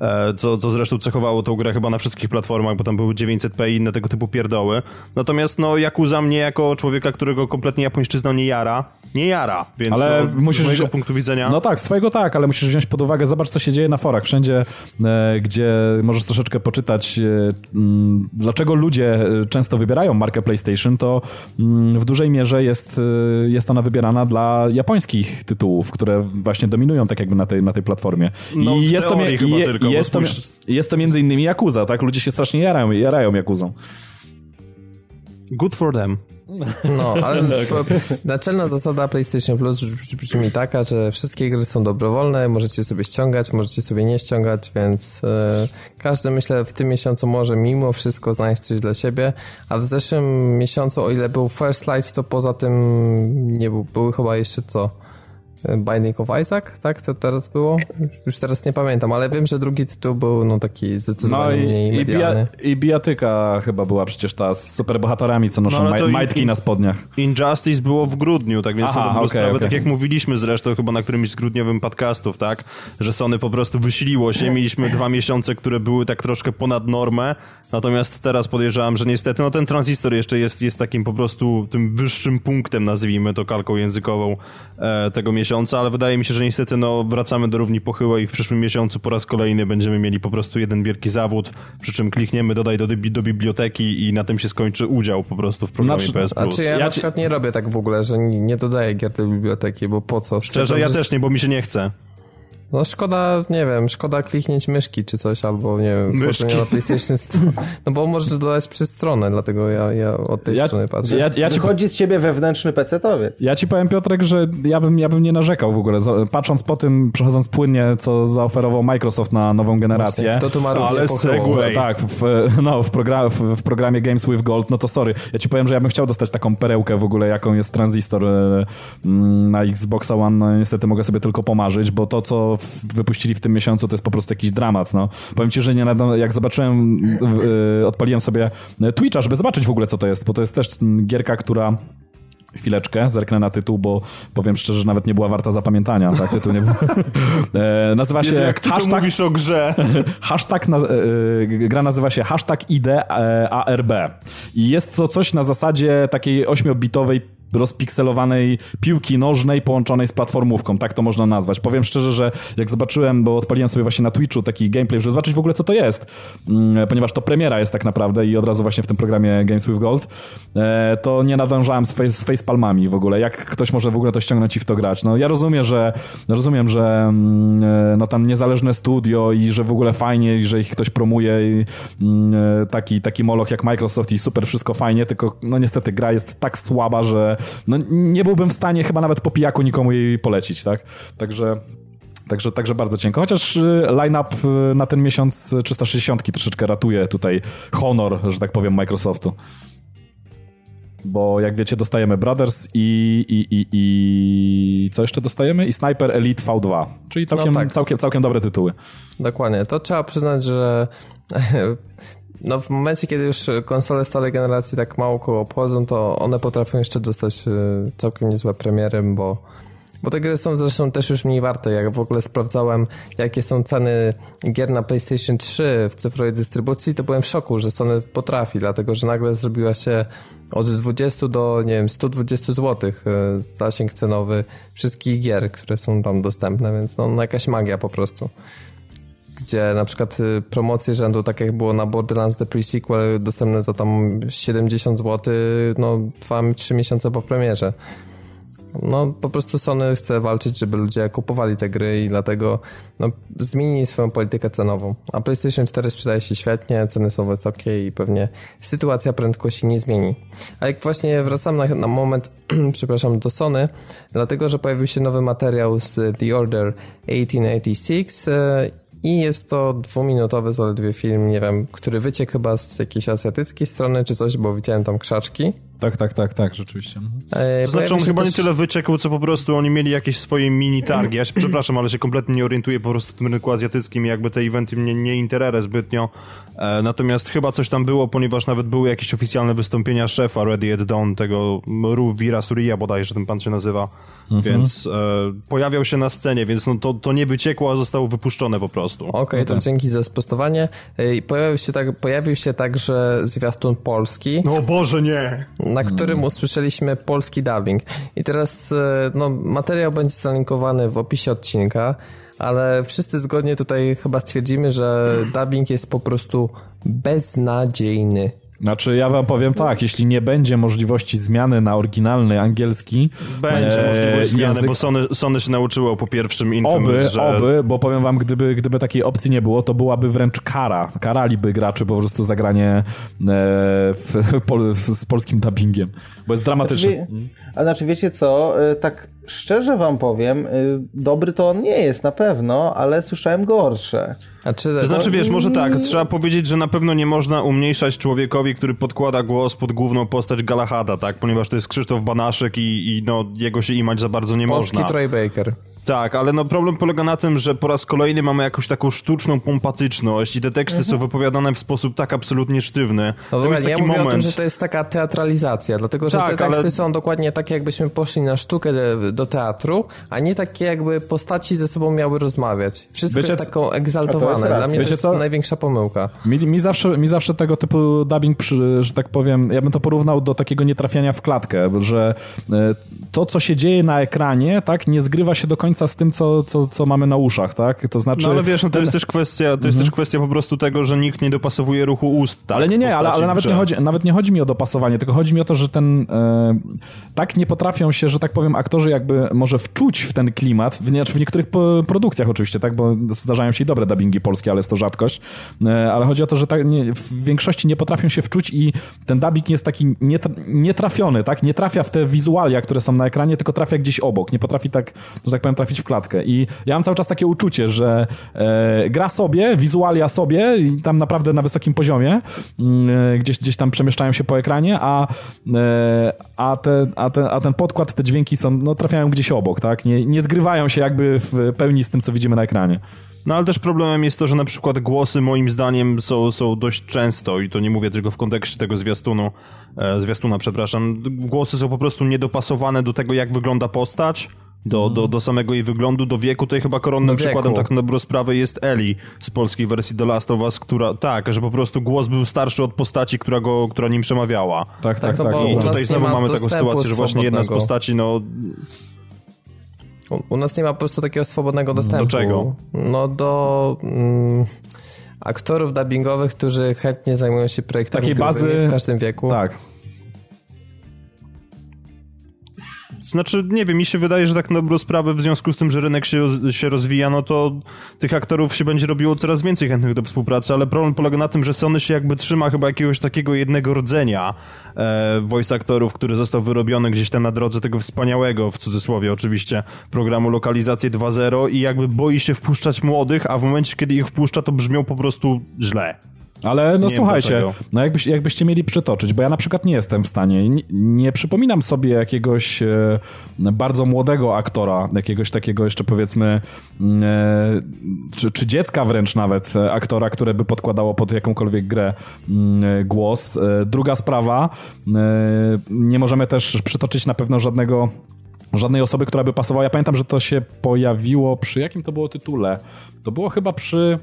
E, Co, co zresztą cechowało tą grę chyba na wszystkich platformach, bo tam były 900p i inne tego typu pierdoły. Natomiast no Yakuza mnie jako człowieka, którego kompletnie japońszczyzna nie jara, nie jara, więc Ale no, musisz z mojego punktu widzenia... No tak, z twojego tak, ale musisz wziąć pod uwagę, zobacz co się dzieje na forach. Wszędzie, e, gdzie możesz troszeczkę poczytać, e, mm, dlaczego ludzie e, często wybierają markę PlayStation, to mm, w dużej mierze jest, e, jest ona wybierana dla japońskich tytułów, które właśnie dominują tak jakby na tej, na tej platformie. No, w jest, to, je- jest, to, spójrz- jest to między innymi Yakuza, tak? Ludzie się strasznie jarają, jarają Yakuzą. Good for them. No, ale naczelna zasada PlayStation Plus brzmi- brzmi taka, że wszystkie gry są dobrowolne, możecie sobie ściągać, możecie sobie nie ściągać, więc e, każdy myślę w tym miesiącu może mimo wszystko znaleźć coś dla siebie, a w zeszłym miesiącu, o ile był First Light, to poza tym nie był, były chyba jeszcze co? Binding of Isaac, tak? To teraz było? Już teraz nie pamiętam, ale wiem, że drugi tytuł był no taki zdecydowanie no i, mniej medialny. I, i bijatyka chyba była przecież ta z superbohaterami, co noszą no, maj, majtki in, na spodniach. Injustice było w grudniu, tak więc Aha, to okay, sprawę, okay. tak jak mówiliśmy zresztą chyba na którymś z grudniowym podcastów, tak? Że Sony po prostu wysiliło się, mieliśmy dwa miesiące, które były tak troszkę ponad normę, natomiast teraz podejrzewam, że niestety no ten tranzystor jeszcze jest, jest takim po prostu tym wyższym punktem, nazwijmy to kalką językową e, tego miesiąca, ale wydaje mi się, że niestety no wracamy do równi pochyłej i w przyszłym miesiącu po raz kolejny będziemy mieli po prostu jeden wielki zawód, przy czym klikniemy dodaj do, do biblioteki i na tym się skończy udział po prostu w programie znaczy, PS Plus. Znaczy ja, ja na przykład nie robię tak w ogóle, że nie, nie dodaję gier do biblioteki, bo po co? Szczerze, ja też nie, bo mi się nie chce. No szkoda, nie wiem, szkoda kliknięć myszki czy coś, albo nie wiem, myszki. na PlayStation No bo możesz dodać przez stronę, dlatego ja, ja od tej ja, strony patrzę. Ja, ja ci... Wychodzi z ciebie wewnętrzny PC-towiec. Ja ci powiem Piotrek, że ja bym, ja bym nie narzekał w ogóle. Patrząc po tym, przechodząc płynnie, co zaoferował Microsoft na nową generację. Właśnie, kto tu ma Ale segway. Tak, w, no, w, program, w, w, programie Games with Gold, no to sorry. Ja ci powiem, że ja bym chciał dostać taką perełkę w ogóle, jaką jest transistor e, na Xboxa One. No, niestety mogę sobie tylko pomarzyć, bo to, co wypuścili w tym miesiącu to jest po prostu jakiś dramat, no. Powiem ci, że nie jak zobaczyłem, yy, odpaliłem sobie Twitcha, żeby zobaczyć w ogóle, co to jest, bo to jest też gierka, która chwileczkę, zerknę na tytuł, bo powiem szczerze, że nawet nie była warta zapamiętania, tak? Tytuł nie był. e, nazywa się... jak ty hashtag, mówisz o grze. hashtag, na, e, gra nazywa się hashtag IDARB. I jest to coś na zasadzie takiej ośmiobitowej rozpikselowanej piłki nożnej połączonej z platformówką, tak to można nazwać. Powiem szczerze, że jak zobaczyłem, bo odpaliłem sobie właśnie na Twitchu taki gameplay, żeby zobaczyć w ogóle co to jest, mm, ponieważ to premiera jest tak naprawdę i od razu właśnie w tym programie Games with Gold, e, to nie nadążałem z, face, facepalmami w ogóle. Jak ktoś może w ogóle to ściągnąć i w to grać? No ja rozumiem, że rozumiem, że mm, e, no tam niezależne studio i że w ogóle fajnie i że ich ktoś promuje i mm, e, taki, taki moloch jak Microsoft i super wszystko fajnie, tylko no niestety gra jest tak słaba, że no nie byłbym w stanie chyba nawet po pijaku nikomu jej polecić, tak? Także Także, także bardzo cienko. Chociaż y, line-up y, na ten miesiąc 360 troszeczkę ratuje tutaj honor, że tak powiem, Microsoftu. Bo jak wiecie, dostajemy Brothers i, i, i, i co jeszcze dostajemy? I Sniper Elite V2, czyli całkiem, no tak. całkiem, całkiem dobre tytuły. Dokładnie. To trzeba przyznać, że no w momencie, kiedy już konsole stałej generacji tak mało koło obchodzą, to one potrafią jeszcze dostać y, całkiem niezłe premiery, bo, bo te gry są zresztą też już mniej warte. Jak w ogóle sprawdzałem, jakie są ceny gier na PlayStation 3 w cyfrowej dystrybucji, to byłem w szoku, że Sony potrafi, dlatego że nagle zrobiła się od 20 do, nie wiem, 120 zł y, zasięg cenowy wszystkich gier, które są tam dostępne, więc no, no jakaś magia po prostu gdzie na przykład y, promocje rzędu, tak jak było na Borderlands The Pre-Sequel, dostępne za tam 70 zł, no 2-3 miesiące po premierze. No po prostu Sony chce walczyć, żeby ludzie kupowali te gry i dlatego no, zmienili swoją politykę cenową. A PlayStation 4 sprzedaje się świetnie, ceny są wysokie i pewnie sytuacja prędko się nie zmieni. A jak właśnie wracam na, na moment, przepraszam, do Sony, dlatego, że pojawił się nowy materiał z The Order 1886 i jest to dwuminutowy zaledwie film, nie wiem, który wyciekł chyba z jakiejś azjatyckiej strony czy coś, bo widziałem tam krzaczki. Tak, tak, tak, tak, rzeczywiście. Mhm. E, znaczy on chyba też... nie tyle wyciekł, co po prostu oni mieli jakieś swoje mini targi. Ja się przepraszam, ale się kompletnie nie orientuję po prostu w tym rynku azjatyckim i jakby te eventy mnie nie interesują zbytnio. E, natomiast chyba coś tam było, ponieważ nawet były jakieś oficjalne wystąpienia szefa Ready at Dawn, tego Ru Vira Surya bodajże ten pan się nazywa. Mhm. Więc e, pojawiał się na scenie, więc no to, to nie wyciekło, a zostało wypuszczone po prostu. Okej, okay, to dzięki za sprostowanie. E, pojawił się, tak, pojawił się także zwiastun polski. No Boże, nie! Na którym mm. usłyszeliśmy polski dubbing. I teraz e, no, materiał będzie zalinkowany w opisie odcinka ale wszyscy zgodnie tutaj chyba stwierdzimy, że dubbing jest po prostu beznadziejny. Znaczy, ja wam powiem tak, jeśli nie będzie możliwości zmiany na oryginalny angielski... Będzie e, możliwość zmiany, język... bo Sony, Sony się nauczyło po pierwszym Infamous, Oby, że... oby, bo powiem wam, gdyby, gdyby takiej opcji nie było, to byłaby wręcz kara. Karaliby graczy po prostu zagranie e, w, w, z polskim dubbingiem, bo jest dramatyczne. Znaczy, a znaczy, wiecie co, e, tak Szczerze wam powiem, y, dobry to on nie jest na pewno, ale słyszałem gorsze. A czy, to znaczy, wiesz, może tak, trzeba powiedzieć, że na pewno nie można umniejszać człowiekowi, który podkłada głos pod główną postać Galahada, tak? Ponieważ to jest Krzysztof Banaszek i, i no, jego się imać za bardzo nie Polski można. Troy Baker. Tak, ale no problem polega na tym, że po raz kolejny mamy jakąś taką sztuczną pompatyczność i te teksty mhm. są wypowiadane w sposób tak absolutnie sztywny. No dobra, ja mówię moment... o tym, że to jest taka teatralizacja, dlatego że tak, te teksty ale... są dokładnie takie, jakbyśmy poszli na sztukę do teatru, a nie takie jakby postaci ze sobą miały rozmawiać. Wszystko Wiecie, jest taką egzaltowane. Dla mnie Wiecie to jest co? największa pomyłka. Mi, mi, zawsze, mi zawsze tego typu dubbing, przy, że tak powiem, ja bym to porównał do takiego nietrafiania w klatkę, że e, to, co się dzieje na ekranie, tak, nie zgrywa się do końca końca z tym, co, co, co mamy na uszach, tak? To znaczy... No ale wiesz, no to ten... jest też kwestia, to jest mhm. też kwestia po prostu tego, że nikt nie dopasowuje ruchu ust. Tak, ale nie, nie, ale, ale nawet, nie chodzi, nawet nie chodzi mi o dopasowanie, tylko chodzi mi o to, że ten e, tak nie potrafią się, że tak powiem, aktorzy jakby może wczuć w ten klimat, w, nie, w niektórych produkcjach oczywiście, tak, bo zdarzają się i dobre dubbingi polskie, ale jest to rzadkość, e, ale chodzi o to, że tak, nie, w większości nie potrafią się wczuć i ten dubbing jest taki nietrafiony, tak, nie trafia w te wizualia, które są na ekranie, tylko trafia gdzieś obok, nie potrafi tak, że tak powiem, trafić w klatkę. I ja mam cały czas takie uczucie, że e, gra sobie, wizualia sobie i tam naprawdę na wysokim poziomie, mm, e, gdzieś, gdzieś tam przemieszczają się po ekranie, a, e, a, te, a, te, a ten podkład, te dźwięki są, no trafiają gdzieś obok, tak? Nie, nie zgrywają się jakby w pełni z tym, co widzimy na ekranie. No ale też problemem jest to, że na przykład głosy moim zdaniem są, są dość często i to nie mówię tylko w kontekście tego zwiastunu, e, zwiastuna, przepraszam, głosy są po prostu niedopasowane do tego, jak wygląda postać, do, do, do samego jej wyglądu, do wieku. Tutaj chyba koronnym przykładem tak na dobrą sprawę jest Eli z polskiej wersji The Last of Us, która, tak, że po prostu głos był starszy od postaci, która, go, która nim przemawiała. Tak, tak, tak. tak. I tutaj znowu mamy taką sytuację, że właśnie jedna z postaci, no... U, u nas nie ma po prostu takiego swobodnego dostępu. Do czego? No do... Mm, aktorów dubbingowych, którzy chętnie zajmują się projektami Takiej bazy w każdym wieku. Tak. Znaczy, nie wiem, mi się wydaje, że tak na dobrą sprawę, w związku z tym, że rynek się, się rozwija, no to tych aktorów się będzie robiło coraz więcej chętnych do współpracy, ale problem polega na tym, że Sony się jakby trzyma chyba jakiegoś takiego jednego rdzenia e, voice aktorów, który został wyrobiony gdzieś tam na drodze tego wspaniałego, w cudzysłowie oczywiście, programu Lokalizację 2.0 i jakby boi się wpuszczać młodych, a w momencie, kiedy ich wpuszcza, to brzmią po prostu źle. Ale no nie słuchajcie, no jakbyś, jakbyście mieli przytoczyć, bo ja na przykład nie jestem w stanie, nie, nie przypominam sobie jakiegoś e, bardzo młodego aktora, jakiegoś takiego jeszcze powiedzmy, e, czy, czy dziecka wręcz nawet, e, aktora, które by podkładało pod jakąkolwiek grę mm, e, głos. E, druga sprawa, e, nie możemy też przytoczyć na pewno żadnego żadnej osoby, która by pasowała. Ja pamiętam, że to się pojawiło przy jakim to było tytule? To było chyba przy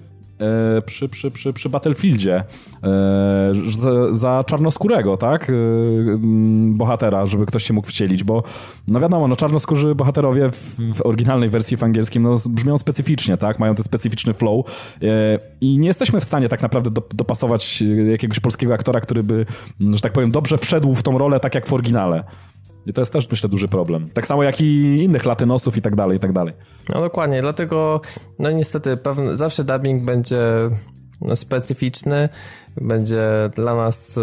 przy, przy, przy, przy Battlefieldzie e, za, za czarnoskórego, tak? E, bohatera, żeby ktoś się mógł wcielić, bo no wiadomo, no czarnoskórzy bohaterowie w, w oryginalnej wersji w angielskim no, brzmią specyficznie, tak? Mają ten specyficzny flow i nie jesteśmy w stanie tak naprawdę do, dopasować jakiegoś polskiego aktora, który by, że tak powiem, dobrze wszedł w tą rolę tak jak w oryginale. I to jest też, myślę, duży problem. Tak samo jak i innych latynosów i tak dalej, i tak dalej. No dokładnie, dlatego no niestety pewne, zawsze dubbing będzie no, specyficzny, będzie dla nas y,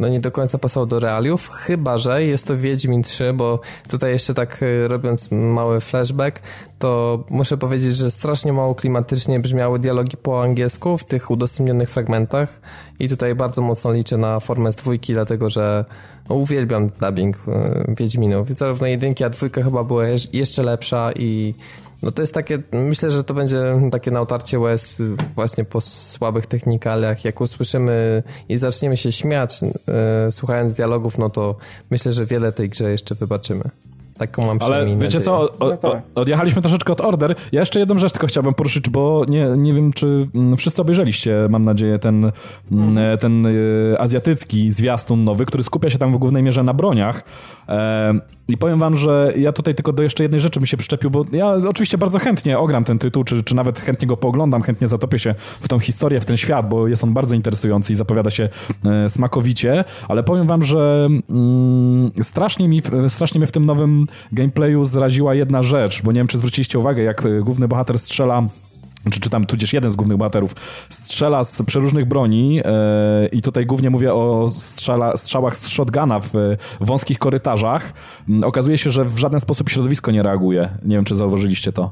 no nie do końca pasował do realiów, chyba że jest to Wiedźmin 3, bo tutaj jeszcze tak y, robiąc mały flashback, to muszę powiedzieć, że strasznie mało klimatycznie brzmiały dialogi po angielsku w tych udostępnionych fragmentach i tutaj bardzo mocno liczę na formę z dwójki, dlatego że no, uwielbiam dubbing y, Wiedźminów. Zarówno jedynki, a dwójka chyba była jeszcze lepsza i no to jest takie, myślę, że to będzie takie na otarcie łez właśnie po słabych technikaliach. Jak usłyszymy i zaczniemy się śmiać e, słuchając dialogów, no to myślę, że wiele tej grze jeszcze wybaczymy. Taką mam Ale wiecie nadzieję. co, o, o, no tak. odjechaliśmy troszeczkę od Order. Ja jeszcze jedną rzecz tylko chciałbym poruszyć, bo nie, nie wiem, czy mm, wszyscy obejrzeliście, mam nadzieję, ten, mm, mhm. ten y, azjatycki zwiastun nowy, który skupia się tam w głównej mierze na broniach. E, I powiem wam, że ja tutaj tylko do jeszcze jednej rzeczy bym się przyczepił, bo ja oczywiście bardzo chętnie ogram ten tytuł, czy, czy nawet chętnie go pooglądam, chętnie zatopię się w tą historię, w ten świat, bo jest on bardzo interesujący i zapowiada się e, smakowicie, ale powiem wam, że mm, strasznie, mi, strasznie mnie w tym nowym gameplayu zraziła jedna rzecz, bo nie wiem, czy zwróciliście uwagę, jak e, główny bohater strzela czy, czy tam tudzież jeden z głównych bohaterów, strzela z przeróżnych broni e, i tutaj głównie mówię o strzela, strzałach z shotguna w, w wąskich korytarzach, mm, okazuje się, że w żaden sposób środowisko nie reaguje. Nie wiem, czy zauważyliście to.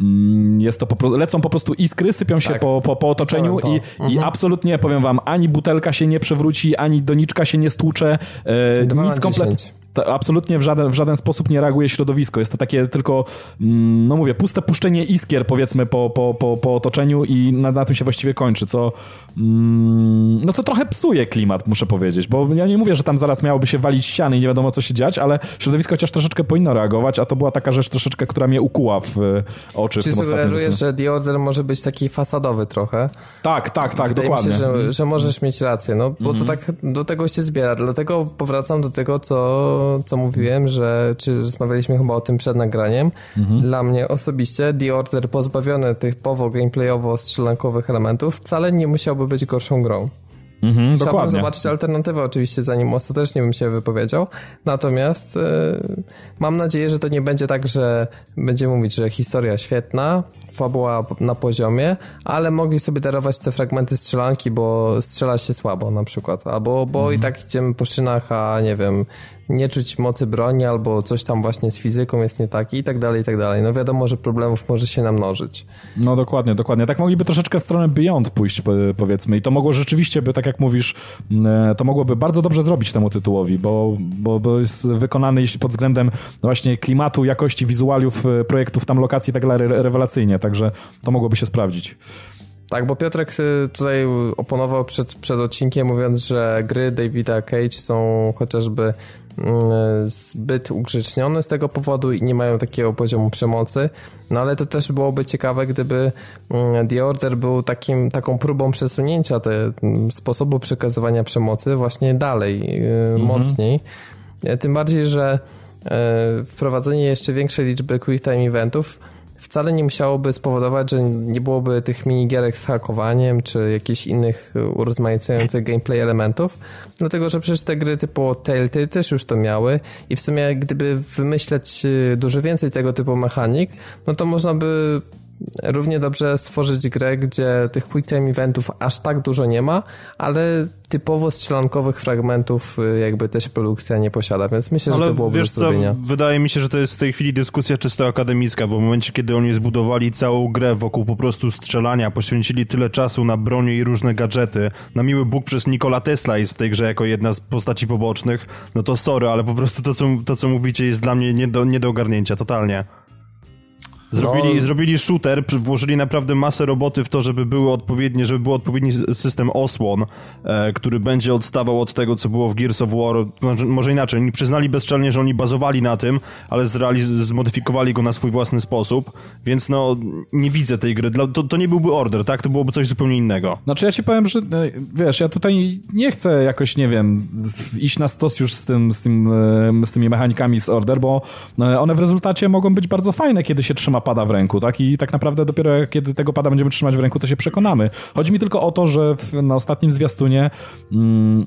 Mm, jest to po, lecą po prostu iskry, sypią się tak. po, po, po otoczeniu i, mhm. i absolutnie, powiem wam, ani butelka się nie przewróci, ani doniczka się nie stłucze, e, nic kompletnie absolutnie w żaden, w żaden sposób nie reaguje środowisko. Jest to takie tylko, mm, no mówię, puste puszczenie iskier, powiedzmy, po, po, po, po otoczeniu i na, na tym się właściwie kończy, co mm, no to trochę psuje klimat, muszę powiedzieć, bo ja nie mówię, że tam zaraz miałoby się walić ściany i nie wiadomo, co się dziać, ale środowisko chociaż troszeczkę powinno reagować, a to była taka rzecz troszeczkę, która mnie ukuła w oczy Czy ostatnim że The Order może być taki fasadowy trochę? Tak, tak, tak, Wydaje dokładnie. Się, że, że możesz mieć rację, no, bo mm -hmm. to mhm. tak do tego się zbiera, dlatego powracam do tego, co co mówiłem, że czy rozmawialiśmy chyba o tym przed nagraniem. Mhm. Dla mnie osobiście The Order pozbawiony tych powo gameplayowo strzelankowych elementów wcale nie musiałby być gorszą grą. Mhm, Chciałbym dokładnie. zobaczyć alternatywę oczywiście, zanim ostatecznie bym się wypowiedział. Natomiast yy, mam nadzieję, że to nie będzie tak, że będziemy mówić, że historia świetna, fabuła na poziomie, ale mogli sobie darować te fragmenty strzelanki, bo strzela się słabo na przykład. Albo bo mhm. i tak idziemy po szynach, a nie wiem, nie czuć mocy broni, albo coś tam właśnie z fizyką jest nie tak i tak dalej, i tak dalej. No wiadomo, że problemów może się namnożyć. No dokładnie, dokładnie. Tak mogliby troszeczkę w stronę Beyond pójść, powiedzmy. I to mogło rzeczywiście by, tak jak mówisz, e, to mogłoby bardzo dobrze zrobić temu tytułowi, bo, bo, bo jest wykonany jeśli pod względem właśnie klimatu, jakości wizualiów, e, projektów, tam lokacji tak dalej rewelacyjnie, także to mogłoby się sprawdzić. Tak, bo Piotrek y, tutaj oponował przed, przed odcinkiem, mówiąc, że gry Davida Cage są chociażby mm, zbyt ugrzecznione z tego powodu i nie mają takiego poziomu przemocy. No ale to też byłoby ciekawe, gdyby mm, The Order był takim, taką próbą przesunięcia te, mm, sposobu przekazywania przemocy właśnie dalej, mhm. mocniej. E, tym bardziej, że wprowadzenie jeszcze większej liczby quick time eventów wcale nie musiałoby spowodować, że nie byłoby tych minigierek z hakowaniem, czy jakichś innych urozmaicających gameplay elementów, dlatego, że przecież te gry typu Telltale też już to miały i w sumie gdyby wymyśleć y, dużo więcej tego typu mechanik, no to można by równie dobrze stworzyć grę, gdzie tych quick time eventów aż tak dużo nie ma, ale typowo strzelankowych fragmentów y, jakby też produkcja nie posiada, więc myślę, ale że to byłoby wiesz do zrobienia. Co, wydaje mi się, że to jest w tej chwili dyskusja czysto akademicka, bo w momencie, kiedy oni zbudowali całą grę wokół po prostu strzelania, poświęcili tyle czasu na bronię i różne gadżety, na miły Bóg przez Nikola Tesla jest w tej grze jako jedna z postaci pobocznych, no to sorry, ale po prostu to, co, to, co mówicie jest dla mnie nie do, nie do ogarnięcia, totalnie. Zrobili, no. zrobili shooter, włożyli naprawdę masę roboty w to, żeby były odpowiednie, żeby był odpowiedni system osłon, e, który będzie odstawał od tego, co było w Gears of War. Może, może inaczej, oni przyznali bezczelnie, że oni bazowali na tym, ale zmodyfikowali go na swój własny sposób, więc no, nie widzę tej gry. Dla, to, to nie byłby Order, tak? To byłoby coś zupełnie innego. Znaczy ja ci powiem, że e, wiesz, ja tutaj nie chcę jakoś, nie wiem, iść na stos już z tym, z tym, e, z tymi mechanikami z Order, bo e, one w rezultacie mogą być bardzo fajne, kiedy się trzyma pada w ręku, tak? I tak naprawdę dopiero kiedy tego pada będziemy trzymać w ręku, to się przekonamy. Chodzi mi tylko o to, że w, na ostatnim zwiastunie mm,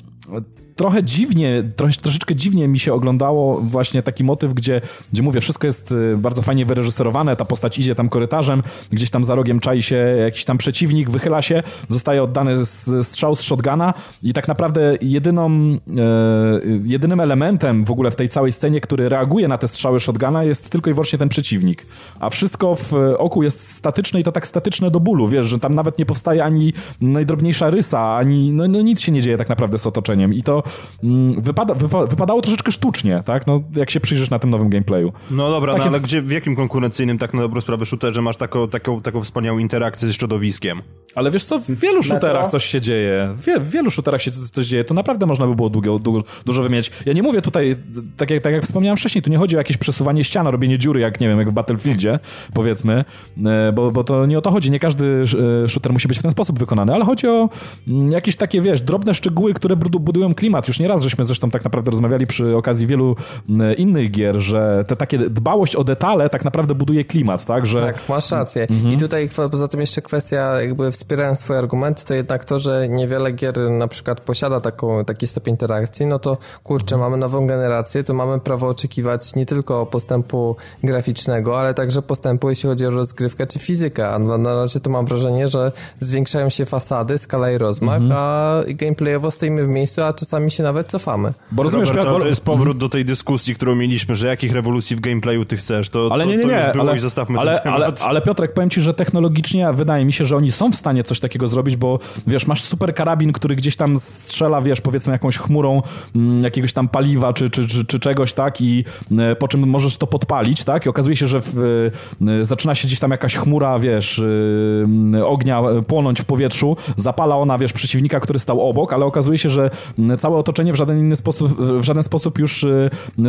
trochę dziwnie, trochę, troszeczkę dziwnie mi się oglądało właśnie taki motyw, gdzie, gdzie mówię, wszystko jest y, bardzo fajnie wyreżyserowane, ta postać idzie tam korytarzem, gdzieś tam za rogiem czai się jakiś tam przeciwnik, wychyla się, zostaje oddany strzał z shotguna i tak naprawdę jedyną, e, jedynym elementem w ogóle w tej całej scenie, który reaguje na te strzały shotguna jest tylko i wyłącznie ten przeciwnik. A wszystko w oku jest statyczne i to tak statyczne do bólu, wiesz, że tam nawet nie powstaje ani najdrobniejsza rysa, ani no, no nic się nie dzieje tak naprawdę z otoczeniem i to mm, wypada, wypa, wypadało troszeczkę sztucznie, tak? No, jak się przyjrzysz na tym nowym gameplayu. No dobra, Takie... no, ale gdzie, w jakim konkurencyjnym tak na dobrą sprawę shooterze masz taką, taką, taką wspaniałą interakcję ze środowiskiem? Ale wiesz co, w wielu shooterach coś się dzieje. W, w wielu shooterach się coś dzieje. To naprawdę można by było długo, dużo, dużo wymienić. Ja nie mówię tutaj, tak jak, tak jak wspomniałem wcześniej, tu nie chodzi o jakieś przesuwanie ścian, robienie dziury, jak nie wiem, jak w Battlefieldzie, powiedzmy, e, bo, bo to nie o to chodzi. Nie każdy e, shooter musi być w ten sposób wykonany, ale chodzi o mm, jakieś takie, wiesz, drobne szczegóły, które budują klimat klimat, już nieraz żeśmy zresztą tak naprawdę rozmawiali przy okazji wielu innych gier, że te takie dbałość o detale tak naprawdę buduje klimat, tak? Że... Tak, masz rację. Mhm. I tutaj poza tym jeszcze kwestia, jakby wspierając twoje argumenty, to jednak to, że niewiele gier na przykład posiada taką, taki stopień interakcji, no to kurczę, mamy nową generację, to mamy prawo oczekiwać nie tylko postępu graficznego, ale także postępu, jeśli chodzi o rozgrywkę czy fizykę. A na, na razie to mam wrażenie, że zwiększają się fasady, skala i rozmach, mhm. a gameplayowo stoimy w miejscu, a czasami się nawet cofamy. Bo rozumiesz, Robert, to, to jest powrót do tej dyskusji, którą mieliśmy, że jakich rewolucji w gameplayu ty chcesz, to, ale to, nie, nie, nie, to już było ale, i zostawmy ale, ten ale, ale Piotrek, powiem ci, że technologicznie wydaje mi się, że oni są w stanie coś takiego zrobić, bo wiesz, masz super karabin, który gdzieś tam strzela, wiesz, powiedzmy jakąś chmurą m, mm, jakiegoś tam paliwa czy, czy, czy, czy czegoś, tak, i e, po czym możesz to podpalić, tak, i okazuje się, że w, e, zaczyna się gdzieś tam jakaś chmura, wiesz, e, ognia płonąć w powietrzu, zapala ona, wiesz, przeciwnika, który stał obok, ale okazuje się, że całe otoczenie w żaden inny sposób, w żaden sposób już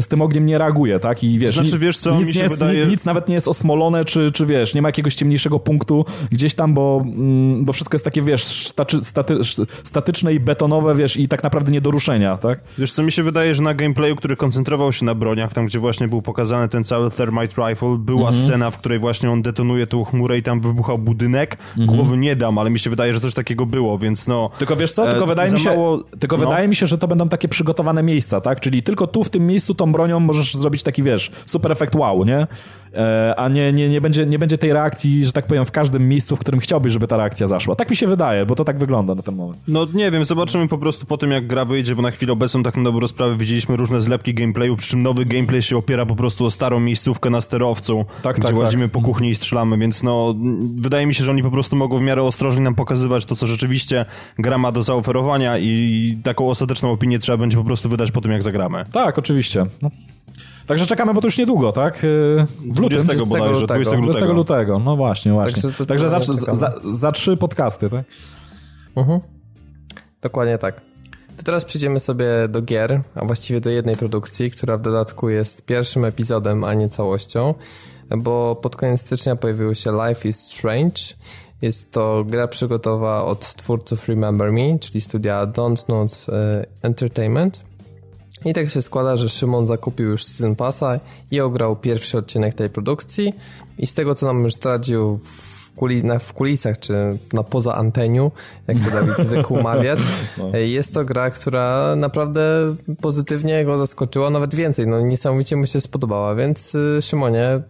z tym ogniem nie reaguje, tak, i wiesz, znaczy, wiesz co, nic, nie jest, wydaje... nic nawet nie jest osmolone, czy, czy wiesz, nie ma jakiegoś ciemniejszego punktu gdzieś tam, bo, mm, bo wszystko jest takie, wiesz, staty, staty, statyczne i betonowe, wiesz, i tak naprawdę nie do ruszenia, tak? Wiesz co, mi się wydaje, że na gameplayu, który koncentrował się na broniach, tam gdzie właśnie był pokazany ten cały Thermite Rifle, była mhm. scena, w której właśnie on detonuje tą chmurę i tam wybuchał budynek. Mhm. Głowy nie dam, ale mi się wydaje, że coś takiego było, więc no... Tylko wiesz co, tylko e, wydaje mi się, mało... tylko no. wydaje mi się, że to będą takie przygotowane miejsca, tak? Czyli tylko tu w tym miejscu tą bronią możesz zrobić taki, wiesz, super efekt wow, nie? E, a nie, nie, nie, będzie, nie będzie tej reakcji, że tak powiem, w każdym miejscu, w którym chciałbyś, żeby ta reakcja zaszła. Tak mi się wydaje, bo to tak wygląda na ten moment. No nie wiem, zobaczymy po prostu po tym, jak gra wyjdzie, bo na chwilę obecną tak na dobrą sprawę widzieliśmy różne zlepki gameplayu, przy czym nowy gameplay się opiera po prostu o starą miejscówkę na sterowcu, tak, gdzie tak, łazimy tak. po kuchni i strzelamy, więc no wydaje mi się, że oni po prostu mogą w miarę ostrożnie nam pokazywać to, co rzeczywiście gra ma do zaoferowania i taką ostateczną opinię trzeba będzie po prostu wydać po tym, jak zagramy. Tak, oczywiście. No. Także czekamy, bo to już niedługo, tak? Y, w lutym. 20 bodajże, lutego. 20 lutego. 20 lutego, no właśnie, właśnie. Także, Także za, za, za, trzy podcasty, tak? Mhm. Dokładnie tak. To teraz przejdziemy sobie do gier, a właściwie do jednej produkcji, która w dodatku jest pierwszym epizodem, a nie całością, bo pod koniec stycznia pojawiło się Life is Strange. Jest to gra przygotowa od twórców Remember Me, czyli studia Don't Not e, Entertainment. I tak się składa, że Szymon zakupił już Season Passa i ograł pierwszy odcinek tej produkcji i z tego, co nam już zdradził w, kuli, na, w kulisach, czy na poza anteniu, jak to Dawid zwykł mawiać, no. jest to gra, która naprawdę pozytywnie go zaskoczyła, nawet więcej, no niesamowicie mu się spodobała, więc y, Szymonie,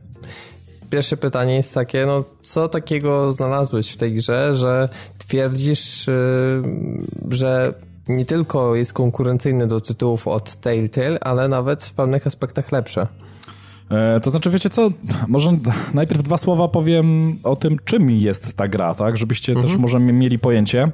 pierwsze pytanie jest takie, no co takiego znalazłeś w tej grze, że twierdzisz, y, że nie tylko jest konkurencyjny do tytułów od Telltale, ale nawet w pewnych aspektach lepsze. E, to znaczy, wiecie co, może najpierw dwa słowa powiem o tym, czym jest ta gra, tak, żebyście mhm. też może mieli pojęcie.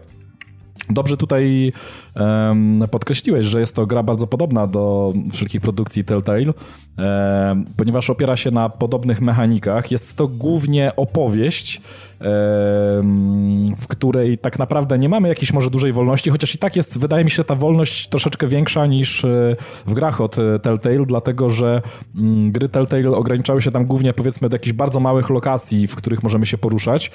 Dobrze tutaj um, podkreśliłeś, że jest to gra bardzo podobna do wszelkich produkcji Telltale, um, ponieważ opiera się na podobnych mechanikach. Jest to głównie opowieść, um, w której tak naprawdę nie mamy jakiejś może dużej wolności, chociaż i tak jest, wydaje mi się, ta wolność troszeczkę większa niż e, w grach od e, Telltale, dlatego że um, gry Telltale ograniczały się tam głównie powiedzmy do jakichś bardzo małych lokacji, w których możemy się poruszać.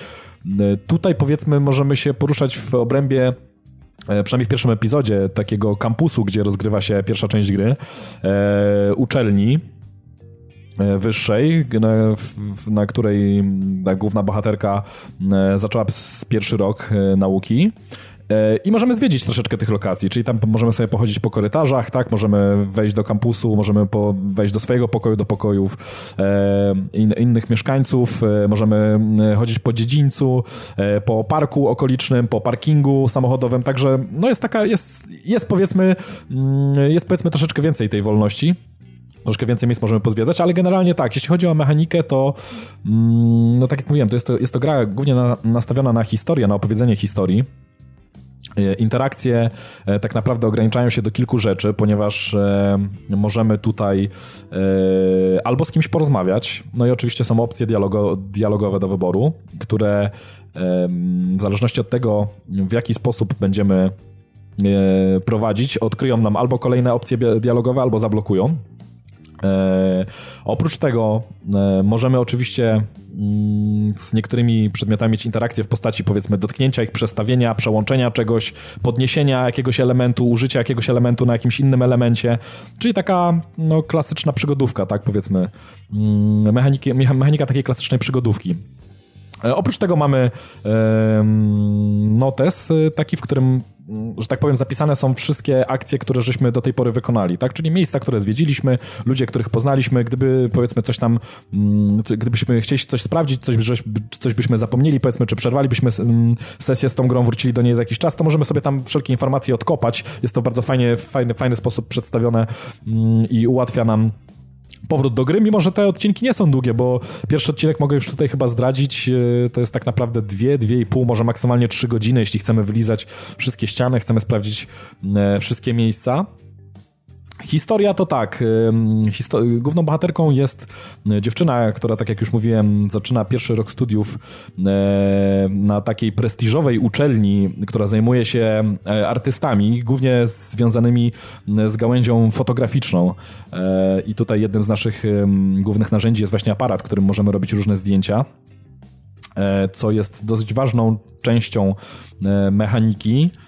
E, tutaj powiedzmy możemy się poruszać w obrębie przynajmniej w pierwszym epizodzie takiego kampusu, gdzie rozgrywa się pierwsza część gry, e, uczelni e, wyższej, na, której ta główna bohaterka zaczęła pierwszy rok nauki. E, I możemy zwiedzić troszeczkę tych lokacji, czyli tam możemy sobie pochodzić po korytarzach, tak, możemy wejść do kampusu, możemy po, wejść do swojego pokoju, do pokojów e, in, innych mieszkańców, e, możemy chodzić po dziedzińcu, po parku okolicznym, po parkingu samochodowym, także no jest taka, jest, jest powiedzmy, mm, jest powiedzmy troszeczkę więcej tej wolności troszkę więcej miejsc możemy pozwiedzać, ale generalnie tak, jeśli chodzi o mechanikę, to mm, no tak jak mówiłem, to jest to, jest to gra głównie na, nastawiona na historię, na opowiedzenie historii. E, interakcje e, tak naprawdę ograniczają się do kilku rzeczy, ponieważ e, możemy tutaj albo z kimś porozmawiać, no i oczywiście są opcje dialogo, dialogowe do wyboru, które w zależności od tego, w jaki sposób będziemy prowadzić, odkryją nam albo kolejne opcje dialogowe, albo zablokują. E, oprócz tego e, możemy oczywiście mm, z niektórymi przedmiotami mieć interakcję w postaci powiedzmy dotknięcia ich, przestawienia, przełączenia czegoś, podniesienia jakiegoś elementu, użycia jakiegoś elementu na jakimś innym elemencie, czyli taka no, klasyczna przygodówka, tak powiedzmy, mm, mechanika takiej klasycznej przygodówki. E, oprócz tego mamy notes, e, taki, w którym mm, że tak powiem, zapisane są wszystkie akcje, które żeśmy do tej pory wykonali, tak? Czyli miejsca, które zwiedziliśmy, ludzie, których poznaliśmy, gdyby powiedzmy coś tam, mm, gdybyśmy chcieli coś sprawdzić, coś, coś byśmy zapomnieli, powiedzmy, czy przerwalibyśmy mm, sesję z tą grą, wrócili do niej za jakiś czas, to możemy sobie tam wszelkie informacje odkopać. Jest to bardzo fajnie, fajny, fajny sposób przedstawione i ułatwia nam powrót do gry, mimo że te odcinki nie są długie, bo pierwszy odcinek mogę już tutaj chyba zdradzić, e, to jest tak naprawdę dwie, dwie i pół, może maksymalnie trzy godziny, jeśli chcemy wylizać wszystkie ściany, chcemy sprawdzić e, wszystkie miejsca. Historia to tak. Histo- główną bohaterką jest e, dziewczyna, która, tak jak już mówiłem, zaczyna pierwszy rok studiów e, na takiej prestiżowej uczelni, która zajmuje się e, artystami, głównie związanymi z gałęzią fotograficzną. I tutaj jednym z naszych głównych narzędzi jest właśnie aparat, którym możemy robić różne zdjęcia co jest dosyć ważną częścią mechaniki E,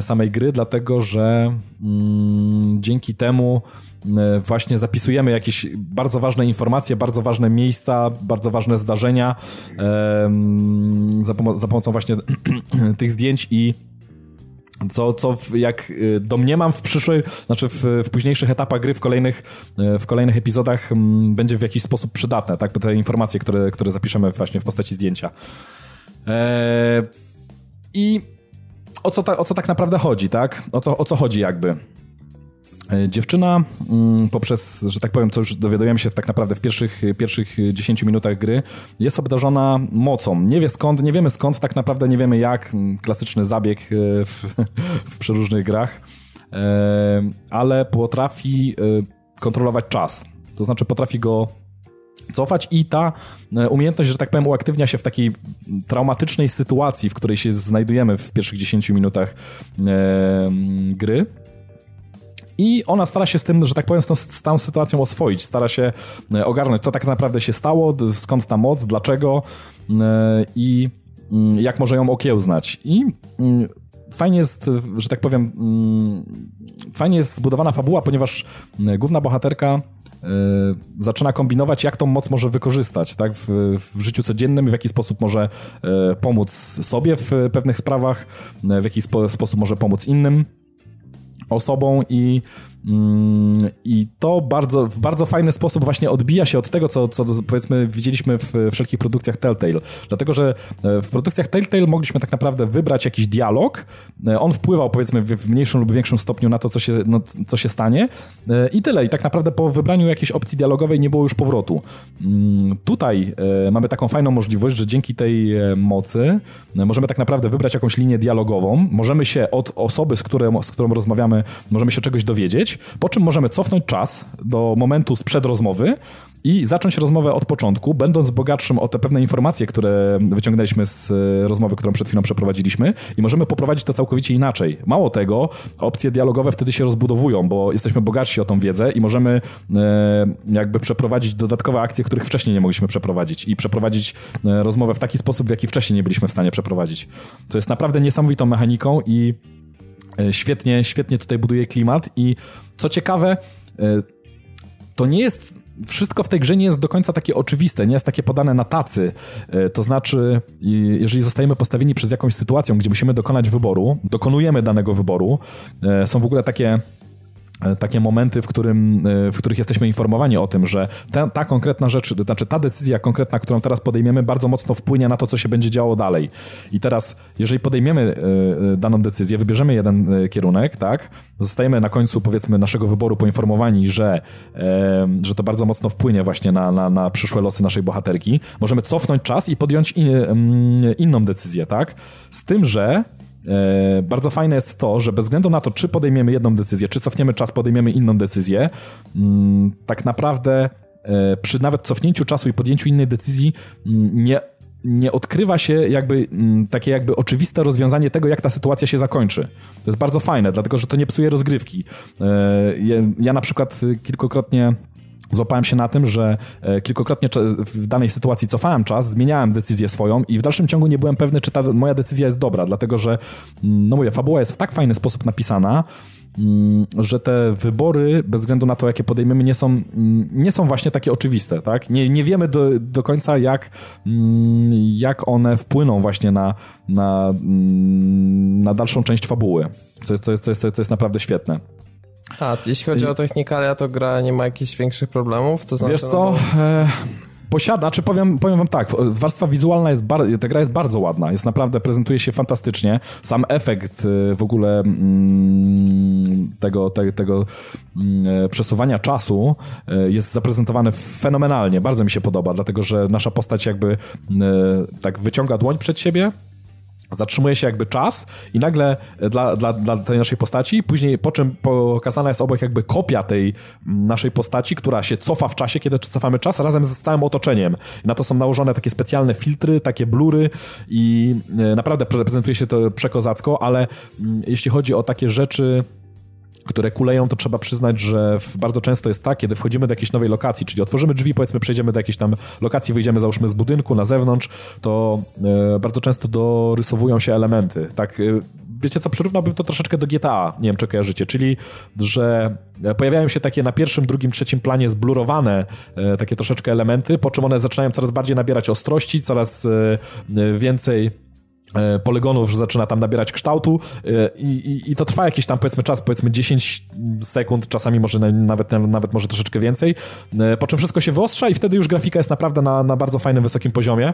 samej gry, dlatego że mm, dzięki temu e, właśnie zapisujemy jakieś bardzo ważne informacje, bardzo ważne miejsca, bardzo ważne zdarzenia e, mm, za, pomo za pomocą właśnie tych zdjęć i co, co jak domniemam w przyszłej, znaczy w, w późniejszych etapach gry, w kolejnych, w kolejnych epizodach mm, będzie w jakiś sposób przydatne, tak? Te informacje, które, które zapiszemy właśnie w postaci zdjęcia. Eee, I o co, ta, o co tak naprawdę chodzi, tak? O co, o co chodzi jakby? E, dziewczyna mm, poprzez, że tak powiem, co już dowiadujemy się tak naprawdę w pierwszych, pierwszych 10 minutach gry, jest obdarzona mocą. Nie wie skąd, nie wiemy skąd, tak naprawdę nie wiemy jak. Mm, klasyczny zabieg e, w, w przeróżnych grach. E, ale potrafi kontrolować czas. To znaczy potrafi go cofać i ta e, umiejętność, że tak powiem, uaktywnia się w takiej traumatycznej sytuacji, w której się znajdujemy w pierwszych 10 minutach e, gry. I ona stara się z tym, że tak powiem, z tą, z tą sytuacją oswoić, stara się e, ogarnąć, co tak naprawdę się stało, skąd ta moc, dlaczego i mm, jak może ją okiełznać. I mm, fajnie jest, że tak powiem, mm, fajnie jest zbudowana fabuła, ponieważ główna bohaterka zaczyna kombinować, jak tą moc może wykorzystać tak? w, w życiu codziennym, w jaki sposób może y, pomóc sobie w pewnych sprawach, y, w jaki spo, sposób może pomóc innym osobom i I to bardzo, w bardzo fajny sposób właśnie odbija się od tego, co, co powiedzmy widzieliśmy w wszelkich produkcjach Telltale. Dlatego, że e, w produkcjach Telltale mogliśmy tak naprawdę wybrać jakiś dialog. E, on wpływał powiedzmy w mniejszym lub większym stopniu na to, co się, no, co się stanie. E, I tyle. I tak naprawdę po wybraniu jakiejś opcji dialogowej nie było już powrotu. Mm, tutaj mamy taką fajną możliwość, że dzięki tej mocy możemy tak naprawdę wybrać jakąś linię dialogową. Możemy się od osoby, z, którą, z którą rozmawiamy, możemy się czegoś dowiedzieć po czym możemy cofnąć czas do momentu sprzed rozmowy i zacząć rozmowę od początku, będąc bogatszym o te pewne informacje, które wyciągnęliśmy z e, rozmowy, którą przed chwilą przeprowadziliśmy i możemy poprowadzić to całkowicie inaczej. Mało tego, opcje dialogowe wtedy się rozbudowują, bo jesteśmy bogatsi o tą wiedzę i możemy e, jakby przeprowadzić dodatkowe akcje, których wcześniej nie mogliśmy przeprowadzić i przeprowadzić e, rozmowę w taki sposób, w jaki wcześniej nie byliśmy w stanie przeprowadzić. To jest naprawdę niesamowitą mechaniką i świetnie, świetnie tutaj buduje klimat i co ciekawe, e, to nie jest wszystko w tej grze nie jest do końca takie oczywiste, nie jest takie podane na tacy. E, to znaczy, jeżeli zostajemy postawieni przez jakąś sytuację, gdzie musimy dokonać wyboru, dokonujemy danego wyboru, są w ogóle takie E, takie momenty, w, którym, e, w których jesteśmy informowani o tym, że ta, ta, konkretna rzecz, znaczy ta decyzja konkretna, którą teraz podejmiemy, bardzo mocno wpłynie na to, co się będzie działo dalej. I teraz, jeżeli podejmiemy e, daną decyzję, wybierzemy jeden kierunek, tak, zostajemy na końcu, powiedzmy, naszego wyboru poinformowani, że, że to bardzo mocno wpłynie właśnie na, na, na przyszłe losy naszej bohaterki, możemy cofnąć czas i podjąć in, inną decyzję, tak? Z tym, że E, bardzo fajne jest to, że bez względu na to, czy podejmiemy jedną decyzję, czy cofniemy czas, podejmiemy inną decyzję, mm, tak naprawdę e, przy nawet cofnięciu czasu i podjęciu innej decyzji mm, nie nie odkrywa się jakby mm, takie jakby oczywiste rozwiązanie tego, jak ta sytuacja się zakończy. To jest bardzo fajne, dlatego że to nie psuje rozgrywki. E, ja na przykład kilkukrotnie złapałem się na tym, że e, kilkakrotnie w danej sytuacji cofałem czas, zmieniałem decyzję swoją i w dalszym ciągu nie byłem pewny, czy ta moja decyzja jest dobra, dlatego że, mm, no mówię, fabuła jest w tak fajny sposób napisana, mm, że te wybory, bez względu na to, jakie podejmiemy, nie są, mm, nie są właśnie takie oczywiste, tak? Nie, nie wiemy do, do końca, jak, jak one wpłyną właśnie na, na, na dalszą część fabuły, co jest, co jest, co jest, co jest naprawdę świetne. A, jeśli chodzi o technikalia, to gra nie ma jakichś większych problemów? To znaczy, Wiesz co? No bo... e, posiada, czy powiem, powiem wam tak, warstwa wizualna jest, bar, ta gra jest bardzo ładna, jest naprawdę, prezentuje się fantastycznie. Sam efekt e, w ogóle mm, tego, te, tego mm, e, przesuwania czasu jest zaprezentowany fenomenalnie, bardzo mi się podoba, dlatego że nasza postać jakby tak wyciąga dłoń przed siebie, zatrzymuje się jakby czas i nagle dla, dla, dla tej naszej postaci, później po czym pokazana jest obok jakby kopia tej naszej postaci, która się cofa w czasie, kiedy cofamy czas, razem z całym otoczeniem. Na to są nałożone takie specjalne filtry, takie blury i e, naprawdę prezentuje się to przekozacko, ale mm, jeśli chodzi o takie rzeczy które kuleją, to trzeba przyznać, że bardzo często jest tak, kiedy wchodzimy do jakiejś nowej lokacji, czyli otworzymy drzwi, powiedzmy, przejdziemy do jakiejś tam lokacji, wyjdziemy załóżmy z budynku na zewnątrz, to e, bardzo często dorysowują się elementy. Tak, e, wiecie co, przyrównałbym to troszeczkę do GTA, nie wiem czy kojarzycie, czyli, że pojawiają się takie na pierwszym, drugim, trzecim planie zblurowane e, takie troszeczkę elementy, po czym one zaczynają coraz bardziej nabierać ostrości, coraz więcej E, polygonów zaczyna tam nabierać kształtu e, i, i, i, to trwa jakiś tam powiedzmy czas, powiedzmy 10 sekund, czasami może nawet, nawet może troszeczkę więcej, e, po czym wszystko się wyostrza i wtedy już grafika jest naprawdę na, na bardzo fajnym, wysokim poziomie.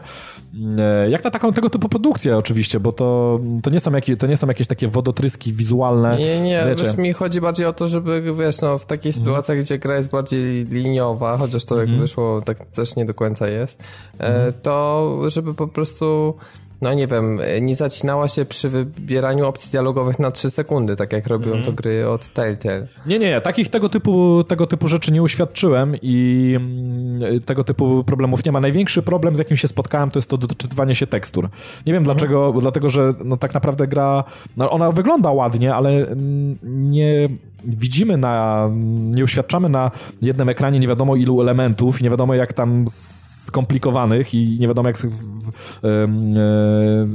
Jak na taką tego typu produkcję oczywiście, bo to, to, nie, są jakieś, to nie są jakieś takie wodotryski wizualne. Nie, nie, wiecie. wiesz, mi chodzi bardziej o to, żeby wiesz, no w takiej mhm. sytuacjach, gdzie gra jest bardziej liniowa, chociaż to jak mhm. wyszło, tak też nie do końca jest, mhm. to żeby po prostu no nie wiem, nie zacinała się przy wybieraniu opcji dialogowych na 3 sekundy, tak jak robią mm. to gry od Telltale. Nie, nie, takich tego typu, tego typu rzeczy nie uświadczyłem i mm, tego typu problemów nie ma. Największy problem, z jakim się spotkałem, to jest to doczytywanie się tekstur. Nie wiem mm. dlaczego, dlatego że no, tak naprawdę gra, no, ona wygląda ładnie, ale mm, nie widzimy na, nie uświadczamy na jednym ekranie nie wiadomo ilu elementów i nie wiadomo jak tam skomplikowanych i nie wiadomo jak,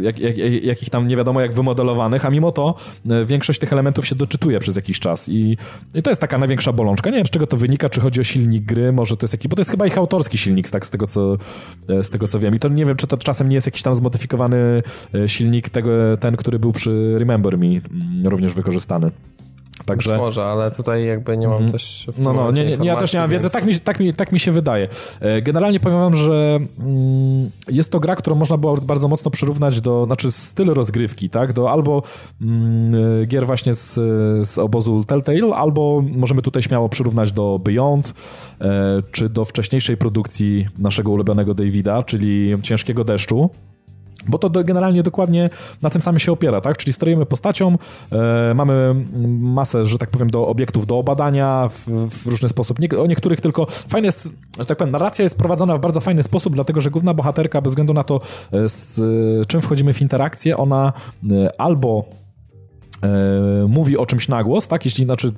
jak, jak, jakich tam nie wiadomo jak wymodelowanych, a mimo to e, większość tych elementów się doczytuje przez jakiś czas i, i to jest taka największa bolączka. Nie wiem z czego to wynika, czy chodzi o silnik gry, może to jest jakiś, bo to jest chyba ich autorski silnik, tak z tego co, e, z tego co wiem i to nie wiem, czy to czasem nie jest jakiś tam zmodyfikowany e, silnik tego, ten, który był przy Remember Me również wykorzystany. Także... Być może, ale tutaj jakby nie mam mm. też No, no, nie, nie, ja też nie mam więc... wiedzy, tak mi, tak, mi, tak mi się wydaje. E, generalnie powiem wam, że mm, jest to gra, którą można było bardzo mocno przyrównać do, znaczy styl rozgrywki, tak, do albo mm, gier właśnie z, z obozu Telltale, albo możemy tutaj śmiało przyrównać do Beyond, e, czy do wcześniejszej produkcji naszego ulubionego Davida, czyli Ciężkiego Deszczu. Bo to generalnie dokładnie na tym samym się opiera, tak? Czyli sterujemy postacią, e, mamy masę, że tak powiem, do obiektów do obadania w, w, różny sposób. Nie, o niektórych tylko fajne jest, że tak powiem, narracja jest prowadzona w bardzo fajny sposób, dlatego że główna bohaterka, bez względu na to, e, z czym wchodzimy w interakcję, ona e, albo mówi o czymś na głos, tak? Jeśli, znaczy,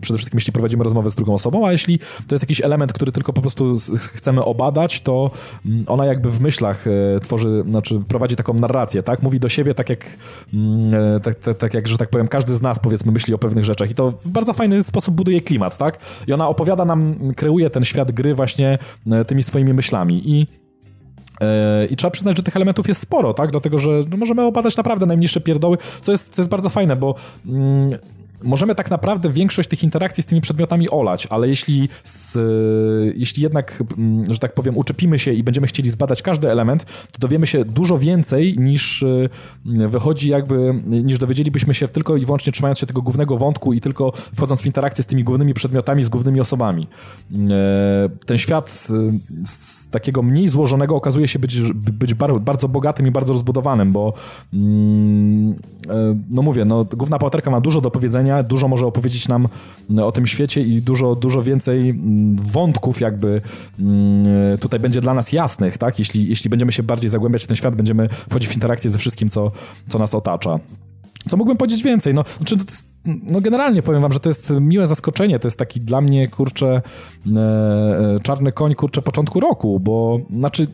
przede wszystkim jeśli prowadzimy rozmowę z drugą osobą, a jeśli to jest jakiś element, który tylko po prostu chcemy obadać, to mm, ona jakby w myślach e, tworzy, znaczy prowadzi taką narrację, tak? Mówi do siebie tak jak, e, tak, tak, tak jak, że tak powiem, każdy z nas powiedzmy myśli o pewnych rzeczach i to w bardzo fajny sposób buduje klimat, tak? I ona opowiada nam, kreuje ten świat gry właśnie tymi swoimi myślami i E, I trzeba przyznać, że tych elementów jest sporo, tak? Dlatego, że no, możemy obadać naprawdę najmniejsze pierdoły, co jest, co jest bardzo fajne, bo mm, możemy tak naprawdę większość tych interakcji z tymi przedmiotami olać, ale jeśli, z, jeśli jednak, mm, że tak powiem, uczepimy się i będziemy chcieli zbadać każdy element, to dowiemy się dużo więcej niż y, wychodzi jakby, niż dowiedzielibyśmy się tylko i wyłącznie trzymając się tego głównego wątku i tylko wchodząc w interakcję z tymi głównymi przedmiotami, z głównymi osobami. E, ten świat y, z takiego mniej złożonego okazuje się być, być bardzo bogatym i bardzo rozbudowanym, bo mm, e, no mówię, no, główna bohaterka ma dużo do powiedzenia, dużo może opowiedzieć nam o tym świecie i dużo, dużo więcej mm, wątków jakby mm, tutaj będzie dla nas jasnych, tak? Jeśli, jeśli będziemy się bardziej zagłębiać w ten świat, będziemy wchodzić w interakcję ze wszystkim, co, co nas otacza. Co mógłbym powiedzieć więcej? No, znaczy, no generalnie powiem wam, że to jest miłe zaskoczenie, to jest taki dla mnie, kurczę, e, e czarny koń, kurczę, początku roku, bo znaczy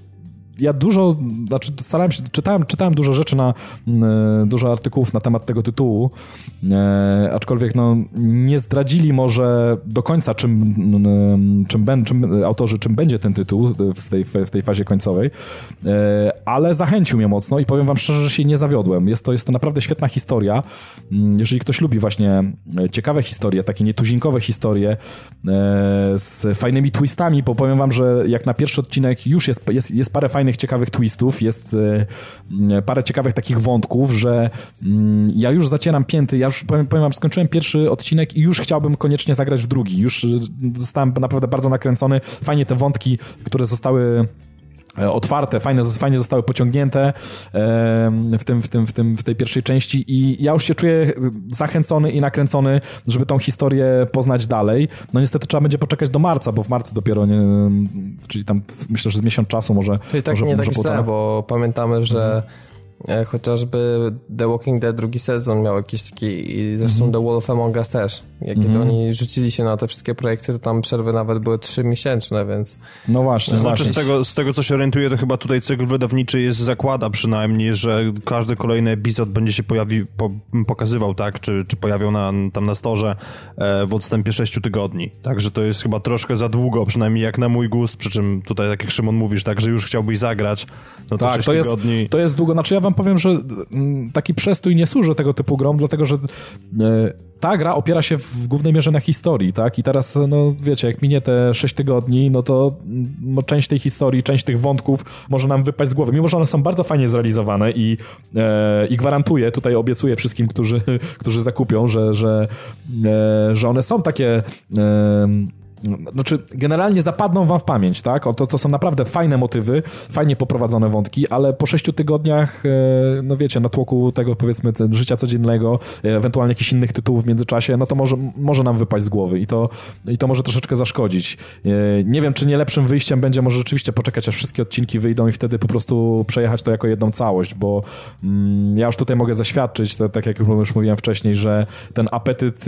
ja dużo, znaczy starałem się, czytałem, czytałem dużo rzeczy na, e, dużo artykułów na temat tego tytułu, e, aczkolwiek no, nie zdradzili może do końca, czym, czym, ben, czym autorzy, czym będzie ten tytuł w tej, w tej fazie końcowej, e, ale zachęcił mnie mocno i powiem wam szczerze, że się nie zawiodłem. Jest to, jest to naprawdę świetna historia. Mm, jeżeli ktoś lubi właśnie ciekawe historie, takie nietuzinkowe historie z fajnymi twistami, bo powiem wam, że jak na pierwszy odcinek już jest, jest, jest parę fajnych fajnych, ciekawych twistów, jest e, parę ciekawych takich wątków, że mm, ja już zacieram pięty, ja już powiem, powiem wam, skończyłem pierwszy odcinek i już chciałbym koniecznie zagrać w drugi. Już e, zostałem naprawdę bardzo nakręcony. Fajnie te wątki, które zostały otwarte, fajne, fajnie zostały pociągnięte w, tym, w, tym, w, tym, w tej pierwszej części i ja już się czuję zachęcony i nakręcony, żeby tą historię poznać dalej. No niestety trzeba będzie poczekać do marca, bo w marcu dopiero, nie, czyli tam myślę, że z miesiąc czasu może... Czyli tak może, nie może tak źle, bo pamiętamy, że mhm E, chociażby The Walking Dead drugi sezon miał jakiś taki, i zresztą mm -hmm. The Wolf Among Us też. Jak mm -hmm. to oni rzucili się na te wszystkie projekty, to tam przerwy nawet były trzy miesięczne, więc... No właśnie. Znaczy z tego, z tego, co się orientuję, to chyba tutaj cykl wydawniczy jest, zakłada przynajmniej, że każdy kolejny epizod będzie się pojawi, po, pokazywał, tak, czy, czy pojawiał na, tam na storze e, w odstępie sześciu tygodni. Także to jest chyba troszkę za długo, przynajmniej jak na mój gust, przy czym tutaj, tak jak Szymon mówisz, tak, że już chciałbyś zagrać, no to tak, to jest, tygodni... to jest długo. Znaczy ja wam wam powiem, że mm, taki przestój nie służy tego typu grom, dlatego że e, ta gra opiera się w głównej mierze na historii, tak? I teraz, no wiecie, jak minie te 6 tygodni, no to mm, no, część tej historii, część tych wątków może nam wypaść z głowy. Mimo, że one są bardzo fajnie zrealizowane i, e, i gwarantuję, tutaj obiecuję wszystkim, którzy, którzy zakupią, że, że, e, że one są takie... E, znaczy, generalnie zapadną wam w pamięć, tak? O, to, to są naprawdę fajne motywy, fajnie poprowadzone wątki, ale po sześciu tygodniach, e, no wiecie, na tłoku tego, powiedzmy, życia codziennego, e, ewentualnie jakichś innych tytułów w międzyczasie, no to może, może nam wypaść z głowy i to, i to może troszeczkę zaszkodzić. E, nie wiem, czy nie lepszym wyjściem będzie może rzeczywiście poczekać, aż wszystkie odcinki wyjdą i wtedy po prostu przejechać to jako jedną całość, bo mm, ja już tutaj mogę zaświadczyć, to, tak jak już mówiłem wcześniej, że ten apetyt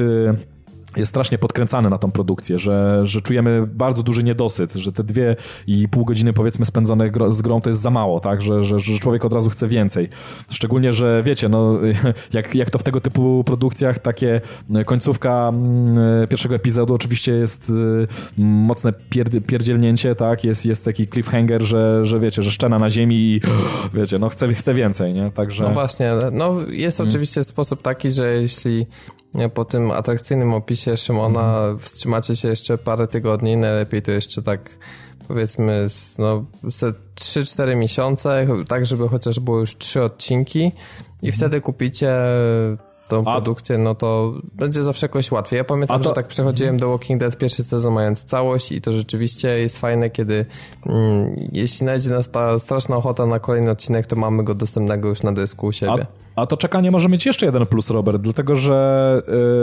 jest strasznie podkręcany na tą produkcję, że, że czujemy bardzo duży niedosyt, że te dwie i pół godziny powiedzmy spędzone z grą to jest za mało, tak, że, że, że człowiek od razu chce więcej. Szczególnie, że wiecie, no jak, jak to w tego typu produkcjach takie końcówka mm, pierwszego epizodu oczywiście jest y, mocne pierd, pierdzielnięcie, tak, jest, jest taki cliffhanger, że, że wiecie, że szczena na ziemi i wiecie, no chce, chce więcej, nie, także... No właśnie, no jest hmm. oczywiście sposób taki, że jeśli po tym atrakcyjnym opisie Szymona wstrzymacie się jeszcze parę tygodni, najlepiej to jeszcze tak powiedzmy no, 3-4 miesiące, tak żeby chociaż było już 3 odcinki i mhm. wtedy kupicie tą A... produkcję, no to będzie zawsze jakoś łatwiej. Ja pamiętam, to... że tak przechodziłem do Walking Dead pierwszy sezon mając całość i to rzeczywiście jest fajne, kiedy mm, jeśli najdzie nas ta straszna ochota na kolejny odcinek, to mamy go dostępnego już na dysku u siebie. A... To czekanie może mieć jeszcze jeden plus, Robert, dlatego że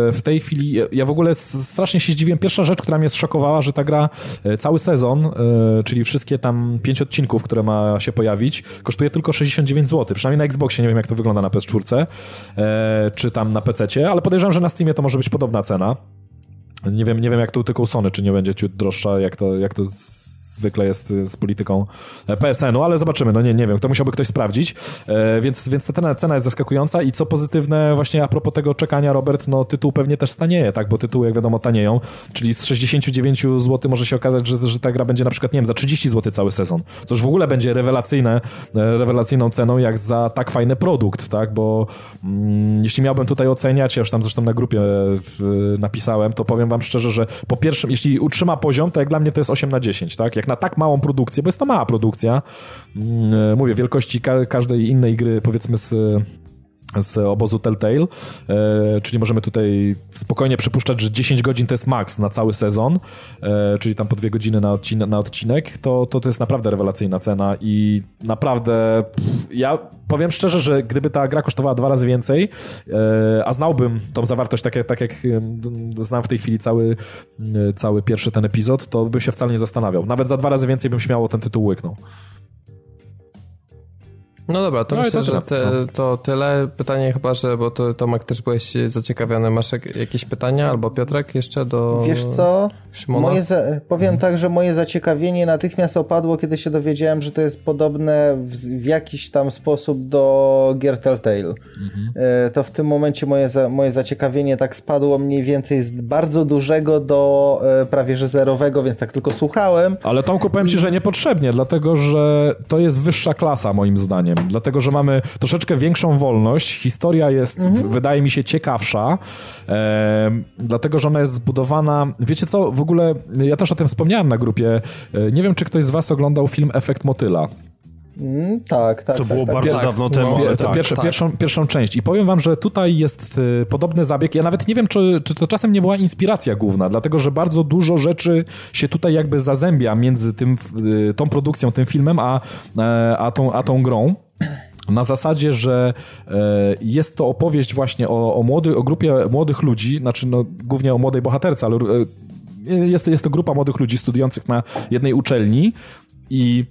y, w tej chwili ja w ogóle strasznie się zdziwiłem. Pierwsza rzecz, która mnie zszokowała, że ta gra y, cały sezon, y, czyli wszystkie tam pięć odcinków, które ma się pojawić, kosztuje tylko 69 zł. Przynajmniej na Xboxie, nie wiem jak to wygląda na PS4, czy tam na PC, ale podejrzewam, że na Steamie to może być podobna cena. Nie wiem, nie wiem jak to tylko u Sony, czy nie będzie ciut droższa, jak to, jak to z zwykle jest y, z polityką e, PSN-u, ale zobaczymy, no nie, nie wiem, to musiałby ktoś sprawdzić, e, więc, więc ta cena jest zaskakująca i co pozytywne właśnie a propos tego czekania, Robert, no tytuł pewnie też stanieje, tak, bo tytuły jak wiadomo tanieją, czyli z 69 zł może się okazać, że, że ta gra będzie na przykład, nie wiem, za 30 zł cały sezon, co już w ogóle będzie rewelacyjne, e, rewelacyjną ceną jak za tak fajny produkt, tak, bo mm, jeśli miałbym tutaj oceniać, ja już tam zresztą na grupie napisałem, to powiem wam szczerze, że po pierwszym, jeśli utrzyma poziom, to jak dla mnie to jest 8 na 10, tak, jak na tak małą produkcję, bo jest to mała produkcja, mm, e, mówię, wielkości ka każdej innej gry, powiedzmy z z obozu Telltale, e, czyli możemy tutaj spokojnie przypuszczać, że 10 godzin to jest maks na cały sezon, e, czyli tam po dwie godziny na, odcin na odcinek, to, to to jest naprawdę rewelacyjna cena i naprawdę ja powiem szczerze, że gdyby ta gra kosztowała dwa razy więcej, e, a znałbym tą zawartość tak jak, tak jak znam w tej chwili cały, cały pierwszy ten epizod, to bym się wcale nie zastanawiał. Nawet za dwa razy więcej bym śmiało ten tytuł łyknął. No dobra, to no myślę, to że te, to tyle. Pytanie chyba, że, bo to Tomek też byłeś zaciekawiony. Masz jakieś pytania albo Piotrek jeszcze do Wiesz co? Moje za... Powiem tak, że moje zaciekawienie natychmiast opadło, kiedy się dowiedziałem, że to jest podobne w, w jakiś tam sposób do gier Telltale. Mhm. E, to w tym momencie moje, za... moje zaciekawienie tak spadło mniej więcej z bardzo dużego do e, prawie że zerowego, więc tak tylko słuchałem. Ale Tomku, powiem Ci, że niepotrzebnie, dlatego, że to jest wyższa klasa moim zdaniem dlatego że mamy troszeczkę większą wolność. Historia jest, mhm. wydaje mi się, ciekawsza, e, dlatego że ona jest zbudowana. Wiecie co, w ogóle ja też o tym wspomniałem na grupie. E, nie wiem, czy ktoś z Was oglądał film Efekt Motyla. Mm, tak, tak. To tak, było tak, bardzo tak. dawno temu. No, tak, tak. Pierwszą, pierwszą część. I powiem wam, że tutaj jest y, podobny zabieg. Ja nawet nie wiem, czy, czy to czasem nie była inspiracja główna, dlatego że bardzo dużo rzeczy się tutaj jakby zazębia między tym, y, tą produkcją, tym filmem, a, e, a, tą, a tą grą na zasadzie, że e, jest to opowieść właśnie o, o, młody, o grupie młodych ludzi, znaczy no, głównie o młodej bohaterce, ale e, jest, jest to grupa młodych ludzi studiujących na jednej uczelni i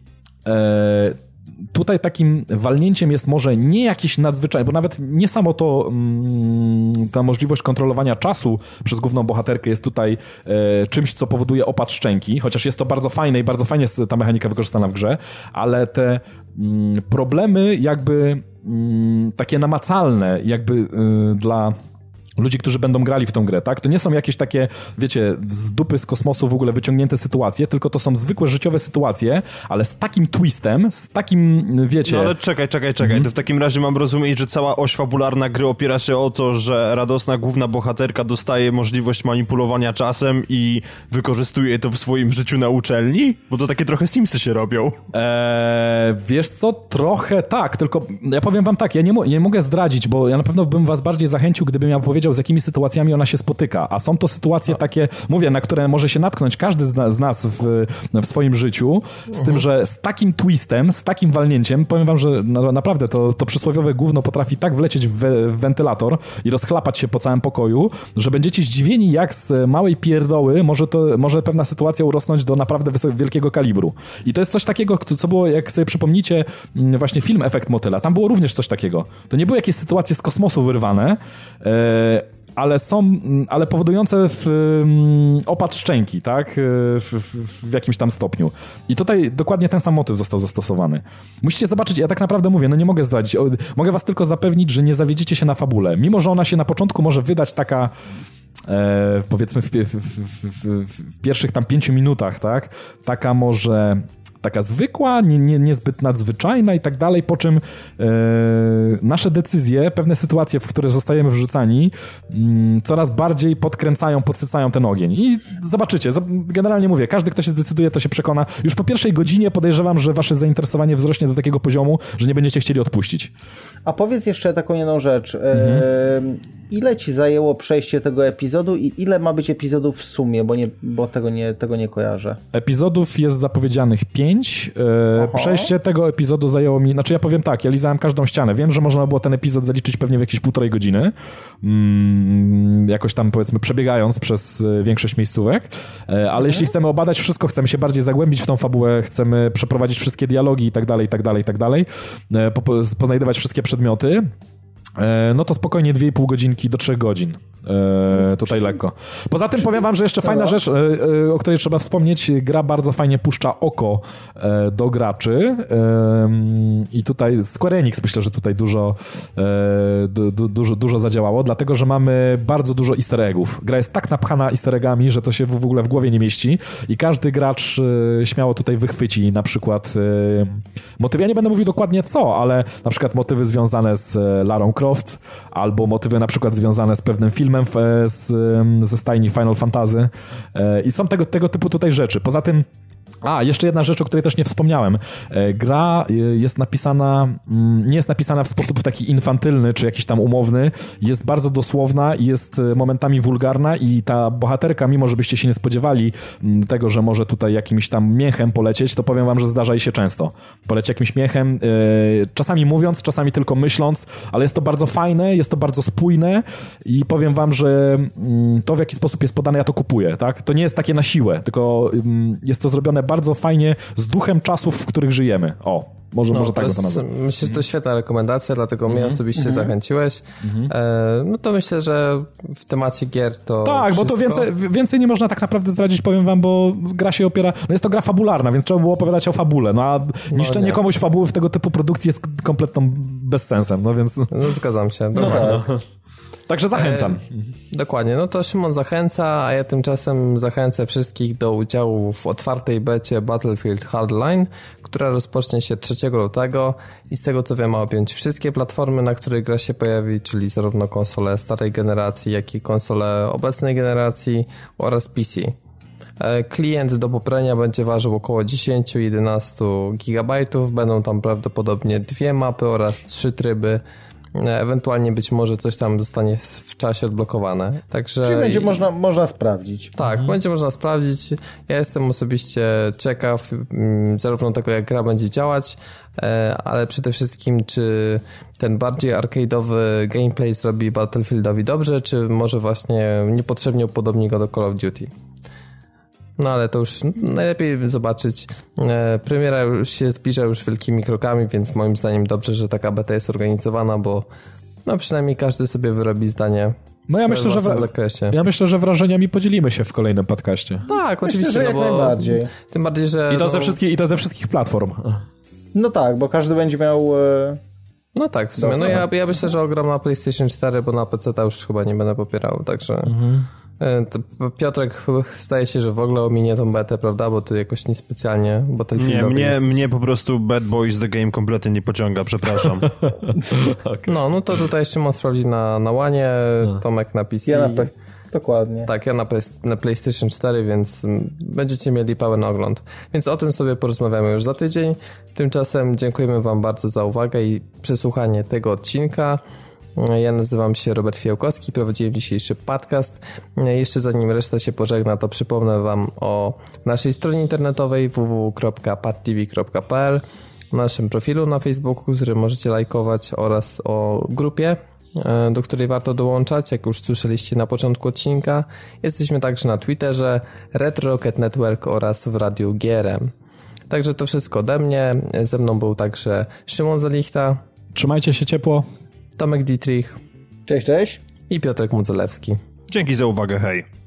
e, tutaj takim walnięciem jest może nie jakiś nadzwyczajny, bo nawet nie samo to mm, ta możliwość kontrolowania czasu przez główną bohaterkę jest tutaj e, czymś, co powoduje opad szczęki, chociaż jest to bardzo fajne i bardzo fajnie jest ta mechanika wykorzystana w grze, ale te mm, problemy jakby mm, takie namacalne jakby y, dla ludzi, którzy będą grali w tą grę, tak? To nie są jakieś takie, wiecie, z dupy z kosmosu w ogóle wyciągnięte sytuacje, tylko to są zwykłe życiowe sytuacje, ale z takim twistem, z takim, wiecie... No ale czekaj, czekaj, czekaj, mm. to w takim razie mam rozumieć, że cała oś fabularna gry opiera się o to, że radosna główna bohaterka dostaje możliwość manipulowania czasem i wykorzystuje to w swoim życiu na uczelni? Bo to takie trochę Simsy się robią. Eee, wiesz co, trochę tak, tylko ja powiem wam tak, ja nie, nie mogę zdradzić, bo ja na pewno bym was bardziej zachęcił, gdybym ja powiedział, z jakimi sytuacjami ona się spotyka. A są to sytuacje takie, mówię, na które może się natknąć każdy z, nas w, w swoim życiu, z tym, mhm. że z takim twistem, z takim walnięciem, powiem wam, że naprawdę to, to przysłowiowe gówno potrafi tak wlecieć w, w wentylator i rozchlapać się po całym pokoju, że będziecie zdziwieni, jak z małej pierdoły może, to, może pewna sytuacja urosnąć do naprawdę wielkiego kalibru. I to jest coś takiego, co było, jak sobie przypomnicie, mm, właśnie film Efekt Motyla. Tam było również coś takiego. To nie były jakieś sytuacje z kosmosu wyrwane, e, ale są, ale powodujące w, um, opad szczęki, tak? W, w, w, jakimś tam stopniu. I tutaj dokładnie ten sam motyw został zastosowany. Musicie zobaczyć, ja tak naprawdę mówię, no nie mogę zdradzić, mogę was tylko zapewnić, że nie zawiedziecie się na fabule. Mimo, że ona się na początku może wydać taka e, powiedzmy w, w, pierwszych tam pięciu minutach, tak? Taka może taka zwykła, nie, nie, niezbyt nadzwyczajna i tak dalej, po czym e, nasze decyzje, pewne sytuacje, w które zostajemy wrzucani, mm, coraz bardziej podkręcają, podsycają ten ogień. I zobaczycie, generalnie mówię, każdy, kto się zdecyduje, to się przekona. Już po pierwszej godzinie podejrzewam, że wasze zainteresowanie wzrośnie do takiego poziomu, że nie będziecie chcieli odpuścić. A powiedz jeszcze taką jedną rzecz. Mhm. E, ile ci zajęło przejście tego epizodu i ile ma być epizodów w sumie, bo, nie, bo tego, nie, tego nie kojarzę. Epizodów jest zapowiedzianych pięć. E, przejście tego epizodu zajęło mi, znaczy ja powiem tak, ja lizałem każdą ścianę. Wiem, że można było ten epizod zaliczyć pewnie w jakieś półtorej godziny, mm, jakoś tam powiedzmy przebiegając przez e, większość miejscówek, e, ale mhm. jeśli chcemy obadać wszystko, chcemy się bardziej zagłębić w tą fabułę, chcemy przeprowadzić wszystkie dialogi i tak dalej, i tak dalej, i tak dalej, poznajdywać wszystkie przedmioty, no to spokojnie 2,5 godzinki do 3 godzin. E, tutaj lekko. Poza tym powiem wam, że jeszcze fajna rzecz, e, e, o której trzeba wspomnieć, gra bardzo fajnie puszcza oko e, do graczy e, i tutaj Square Enix myślę, że tutaj dużo, du, du, dużo, dużo zadziałało, dlatego, że mamy bardzo dużo easter eggów. Gra jest tak napchana easter eggami, że to się w ogóle w głowie nie mieści i każdy gracz śmiało tutaj wychwyci na przykład motywy, ja nie będę mówił dokładnie co, ale na przykład motywy związane z Larą Croft albo motywy na przykład związane z pewnym filmem e, z, ze stajni Final Fantasy e, i są tego, tego typu tutaj rzeczy. Poza tym a, jeszcze jedna rzecz, o której też nie wspomniałem. E, gra jest napisana, mm, nie jest napisana w sposób taki infantylny, czy jakiś tam umowny. Jest bardzo dosłowna jest momentami wulgarna i ta bohaterka, mimo żebyście się nie spodziewali mm, tego, że może tutaj jakimś tam miechem polecieć, to powiem wam, że zdarza jej się często. Poleci jakimś miechem, czasami mówiąc, czasami tylko myśląc, ale jest to bardzo fajne, jest to bardzo spójne i powiem wam, że mm, to w jaki sposób jest podane, ja to kupuję, tak? To nie jest takie na siłę, tylko jest to zrobione bardzo fajnie z duchem czasów, w których żyjemy. O, Może, no, może tak to, to nazwę. Myślę, że to świetna rekomendacja, dlatego mnie mhm. osobiście -hmm. zachęciłeś. E, no to myślę, że w temacie gier to Tak, wszystko... bo to więcej, więcej nie można tak naprawdę zdradzić, powiem wam, bo gra się opiera... No jest to gra fabularna, więc trzeba było opowiadać o fabule, no a niszczenie no komuś fabuły w tego typu produkcji jest kompletną bezsensem, no więc... No zgadzam się. No, tak. Także zachęcam. E, dokładnie, no to Szymon zachęca, a ja tymczasem zachęcę wszystkich do udziału w otwartej becie Battlefield Hardline, która rozpocznie się 3 lutego i z tego co wiem ma objąć wszystkie platformy, na których gra się pojawi, czyli zarówno konsole starej generacji, jak i konsole obecnej generacji oraz PC. E, klient do poprania będzie ważył około 10-11 GB, będą tam prawdopodobnie dwie mapy oraz trzy tryby E, ewentualnie być może coś tam zostanie w czasie odblokowane. Także Czyli będzie można, można sprawdzić. Tak, mhm. będzie można sprawdzić. Ja jestem osobiście ciekaw mm, zarówno tego, jak gra będzie działać, e, ale przede wszystkim, czy ten bardziej arcade'owy gameplay zrobi Battlefieldowi dobrze, czy może właśnie niepotrzebnie upodobni go do Call of Duty. No ale to już najlepiej zobaczyć. E, premiera już się zbliża już wielkimi krokami, więc moim zdaniem dobrze, że taka beta jest organizowana, bo no przynajmniej każdy sobie wyrobi zdanie no ja myślę, że w, zakresie. ja myślę, że wrażeniami podzielimy się w kolejnym podcaście. Tak, oczywiście. Myślę, że no jak bo, najbardziej. Tym bardziej, że... I to, no, ze wszystkich, I to ze wszystkich platform. No tak, bo każdy będzie miał... E... No tak, w sumie. No ja, ja myślę, że ogram na PlayStation 4, bo na PC to już chyba nie będę popierał, także... Mhm. E, Piotrek zdaje się, że w ogóle ominie tą betę, prawda? Bo to jakoś niespecjalnie, bo ten film... Nie, mnie, mnie po prostu Bad Boys The Game kompletnie nie pociąga, przepraszam. okay. No, no to tutaj Szymon sprawdzi na, na łanie, no. Tomek na PC. Ja na Dokładnie. Tak, ja na, na, PlayStation 4, więc będziecie mieli pełen ogląd. Więc o tym sobie porozmawiamy już za tydzień. Tymczasem dziękujemy Wam bardzo za uwagę i przesłuchanie tego odcinka. Ja nazywam się Robert Fiałkowski, prowadziłem dzisiejszy podcast. Jeszcze zanim reszta się pożegna, to przypomnę Wam o naszej stronie internetowej www.padtv.pl, naszym profilu na Facebooku, który możecie lajkować oraz o grupie, e, do której warto dołączać, jak już słyszeliście na początku odcinka. Jesteśmy także na Twitterze, Retro Rocket Network oraz w Radiu GRM. Także to wszystko ode mnie. Ze mną był także Szymon Zalichta. Trzymajcie się ciepło. Tomek Dietrich. Cześć, cześć. I Piotrek Mudzelewski. Dzięki za uwagę, hej.